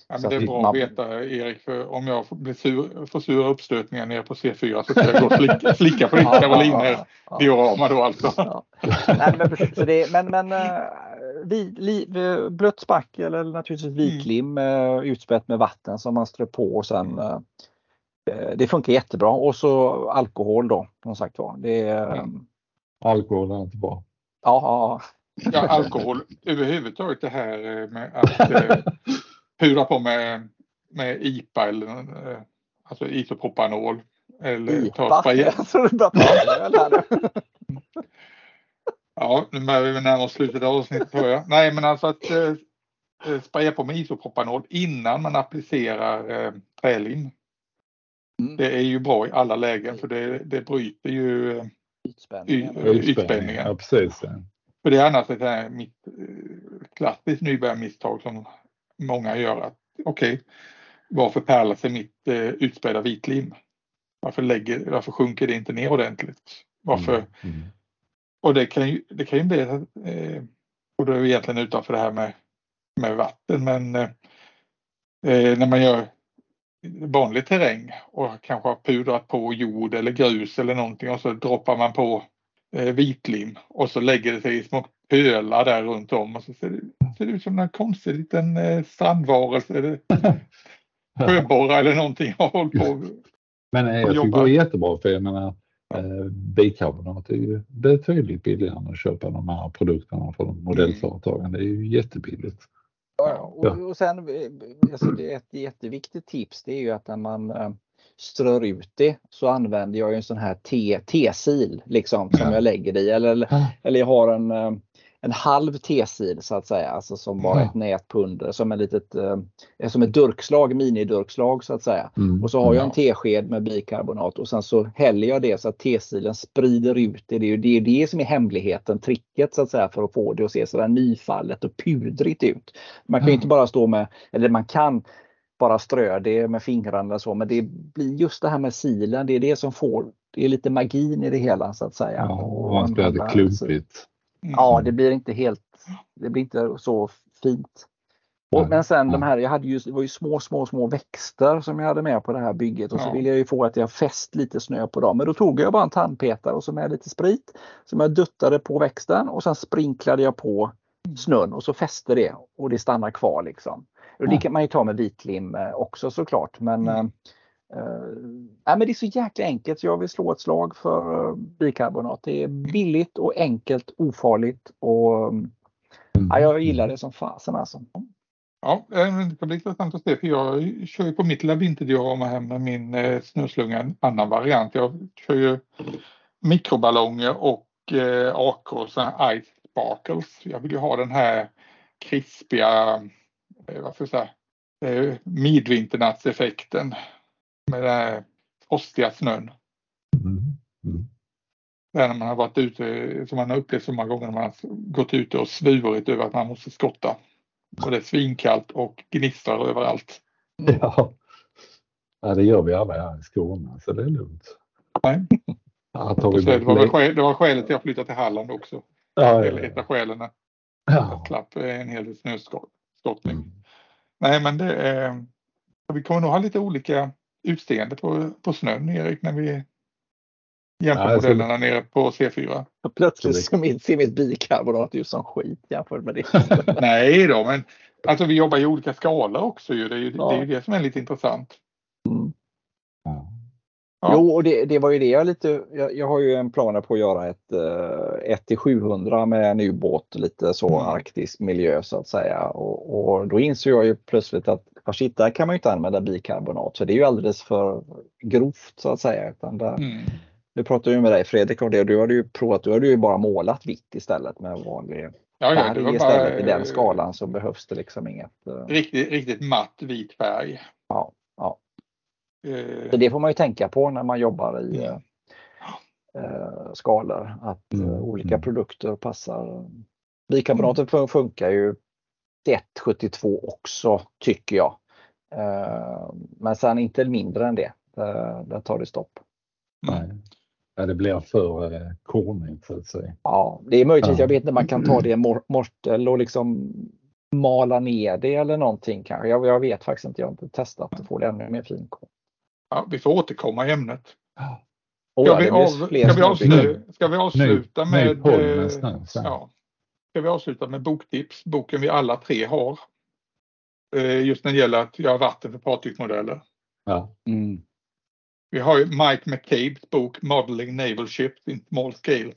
Ja, men det är bra man... att veta Erik, för om jag blir sur, får sura uppstötningar nere på C4 så ska jag gå och slicka, slicka på ditt Karoliner diorama då alltså. Ja. Nej, men, så det, men, men äh, vi, li, blött spackel eller naturligtvis vitlim mm. utspätt med vatten som man strör på och sen äh, det funkar jättebra och så alkohol då som sagt var. Det, mm. Alkohol är inte bra. Ja, ja. ja alkohol överhuvudtaget det här med att pudra på med, med IPA eller eh, alltså isopropanol. Eller IPA? Ta spray. Jag trodde du började Ja, nu börjar vi närma oss slutet av avsnittet tror jag. Nej, men alltså att eh, eh, spraya på med isopropanol innan man applicerar eh, trälim. Mm. Det är ju bra i alla lägen för det, det bryter ju ytspänningen. ytspänningen. Ja, precis. För det är annars ett mitt klassiskt nybörjarmisstag som många gör att okej, okay, varför pärlar sig mitt eh, utspädda vitlim? Varför, lägger, varför sjunker det inte ner ordentligt? Varför? Mm. Mm. Och det kan ju, det kan ju bli, eh, och då är vi egentligen utanför det här med, med vatten, men eh, eh, när man gör vanlig terräng och kanske har pudrat på jord eller grus eller någonting och så droppar man på eh, vitlim och så lägger det sig i små pölar där runt om. Och så ser det, ser det ut som en konstig liten eh, strandvarelse eller sjöborra eller någonting har hållit på Men eh, jag tycker det går jättebra för jag menar eh, bikarbonat är ju betydligt billigare än att köpa de här produkterna från modellföretagen. Det är ju jättebilligt. Ja, och, och sen, eh, alltså det är ett jätteviktigt tips det är ju att när man strör ut det så använder jag en sån här T-sil liksom som jag lägger i. Eller, eller jag har en eh, en halv T-sid så att säga, alltså som bara ett nät på under, som, en litet, eh, som ett durkslag, minidurkslag så att säga. Mm. Och så har jag en tesked med bikarbonat och sen så häller jag det så att T-silen sprider ut det. Det är det, är det som är hemligheten, tricket så att säga för att få det att se sådär nyfallet och pudrigt ut. Man kan mm. inte bara stå med, eller man kan bara strö det med fingrarna så, men det blir just det här med silen, det är det som får, det är lite magin i det hela så att säga. Ja, och man blir klumpigt. Mm. Ja, det blir inte helt, det blir inte så fint. Och, men sen de här, jag hade ju, det var ju små, små, små växter som jag hade med på det här bygget och så ville jag ju få att jag fäst lite snö på dem. Men då tog jag bara en tandpetare och så med lite sprit som jag duttade på växten och sen sprinklade jag på mm. snön och så fäste det och det stannar kvar liksom. Och det kan man ju ta med vitlim eh, också såklart men mm. Uh, men det är så jäkla enkelt så jag vill slå ett slag för eh, bikarbonat. Det är billigt och enkelt, ofarligt och mm. ja, jag gillar det som fasen alltså. Ja, eh, det ska bli intressant att se för jag kör ju på mitt lilla vinterdiorama hem med min eh, snöslunga en annan variant. Jag kör ju mikroballonger och eh, AK, Ice Sparkles. Jag vill ju ha den här krispiga, eh, vad ska jag säga, eh, midvinternatseffekten med den här frostiga snön. Mm. Mm. när man har varit ute, som man har upplevt så många gånger när man har gått ute och svurit över att man måste skotta. Och det är svinkallt och gnistrar överallt. Ja. ja, det gör vi alla här i Skåne så det är lugnt. Nej. Ja, det, var väl skäl, det var skälet till att jag flyttade till Halland också. Ja. Ett av skälen. Ja. Klapp en hel del snöskottning. Mm. Nej men det är, vi kommer nog ha lite olika utseende på, på snön Erik när vi jämför ja, modellerna så... nere på C4. Plötsligt ser mitt bikarbonat ut som skit jämfört med det. Nej då, men alltså vi jobbar i olika skalor också ju. Det är ju ja. det, är det som är lite intressant. Mm. Ja. Jo, och det, det, var ju det jag lite, jag, jag har ju en planer på att göra ett uh, 1 till 700 med en ubåt, lite så mm. arktisk miljö så att säga. Och, och då insåg jag ju plötsligt att ja, shit, där kan man ju inte använda bikarbonat så det är ju alldeles för grovt så att säga. Utan där, mm. Nu pratade jag med dig Fredrik om det och du hade ju provat, du hade ju bara målat vitt istället med vanlig ja, ja, färg istället. Bara, I den skalan så behövs det liksom inget. Uh... Riktigt, riktigt matt vit färg. Ja, ja. Uh... Så det får man ju tänka på när man jobbar i mm. uh, skalor att mm. olika mm. produkter passar. Bikarbonatet mm. funkar ju 1,72 också tycker jag. Eh, men sen inte mindre än det. Där tar det stopp. Nej. Ja, det blir för eh, kornigt så att säga. Ja, det är möjligtvis. Ja. Jag vet inte, man kan ta det mortel och liksom mala ner det eller någonting kanske. Jag, jag vet faktiskt inte. Jag har inte testat att få det ännu mer finkorn. Ja, vi får återkomma i ämnet. Ska, vi, av, ska, vi, avsluta, ska vi avsluta med... med ja, ska vi avsluta med boktips, boken vi alla tre har. Eh, just när det gäller att göra vatten för fartygsmodeller. Ja. Mm. Vi har ju Mike McCabe's bok Modeling Naval Ships in Small Scale.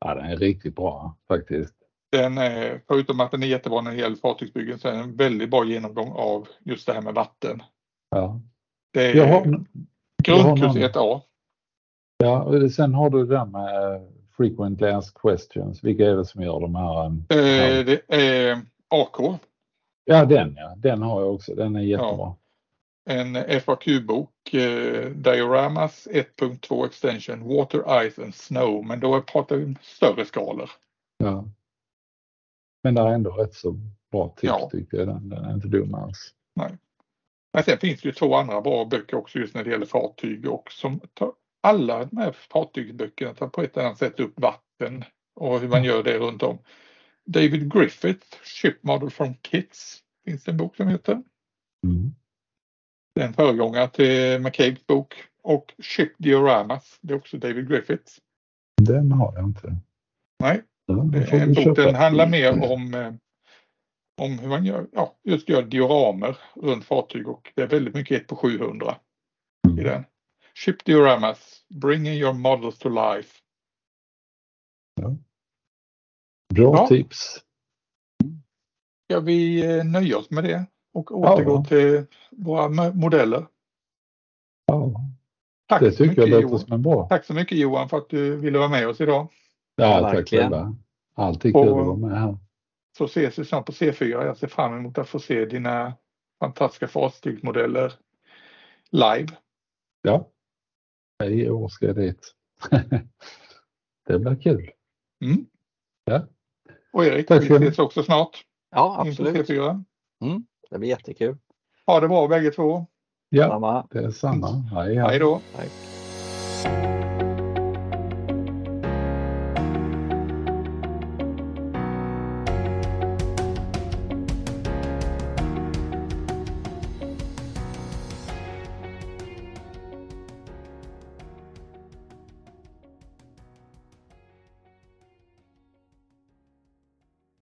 Ja, den är riktigt bra faktiskt. Den är, förutom att den är jättebra när det gäller fartygsbyggen så är den en väldigt bra genomgång av just det här med vatten. Ja. Det är grundkurs 1A. Ja, och sen har du det där med frequently asked questions. Vilka är det som gör de här? Eh, det är AK. Ja, den ja. Den har jag också. Den är jättebra. Ja. En FAQ-bok, eh, Dioramas 1.2 extension Water, Ice and Snow. Men då pratar vi om större skalor. Ja. Men det är ändå rätt så bra tips ja. tycker jag. Den, den är inte dum alls. Nej. Men sen finns det ju två andra bra böcker också just när det gäller fartyg och som tar alla de här fartygsböckerna tar på ett eller annat sätt upp vatten och hur man gör det runt om. David Griffith, Ship Model from Kits, finns det en bok som heter. Mm. Det är en föregångare till McCabe's bok och Ship Dioramas, det är också David Griffiths. Den har jag inte. Nej, det är en bok, den handlar mer om, eh, om hur man gör, ja, just gör dioramer runt fartyg och det är väldigt mycket 1 på 700 mm. i den. Ship dioramas, bringing your models to life. Ja. Bra ja. tips. Ska vi eh, nöja oss med det och återgå ja. till våra modeller? Tack det så tycker jag låter Johan. som en bra. Tack så mycket Johan för att du ville vara med oss idag. Ja, Ja, tack själva. Alltid kul Och- att vara med här. Så ses vi snart på C4. Jag ser fram emot att få se dina fantastiska fartygsmodeller live. Ja. I år ska jag dit. det blir kul. Mm. Ja. Och Erik, Tack vi ses också snart Ja, absolut. C4. Det blir jättekul. Ha det bra bägge två. Ja, Samma. det är samma. Hej, hej. Hej då. Tack.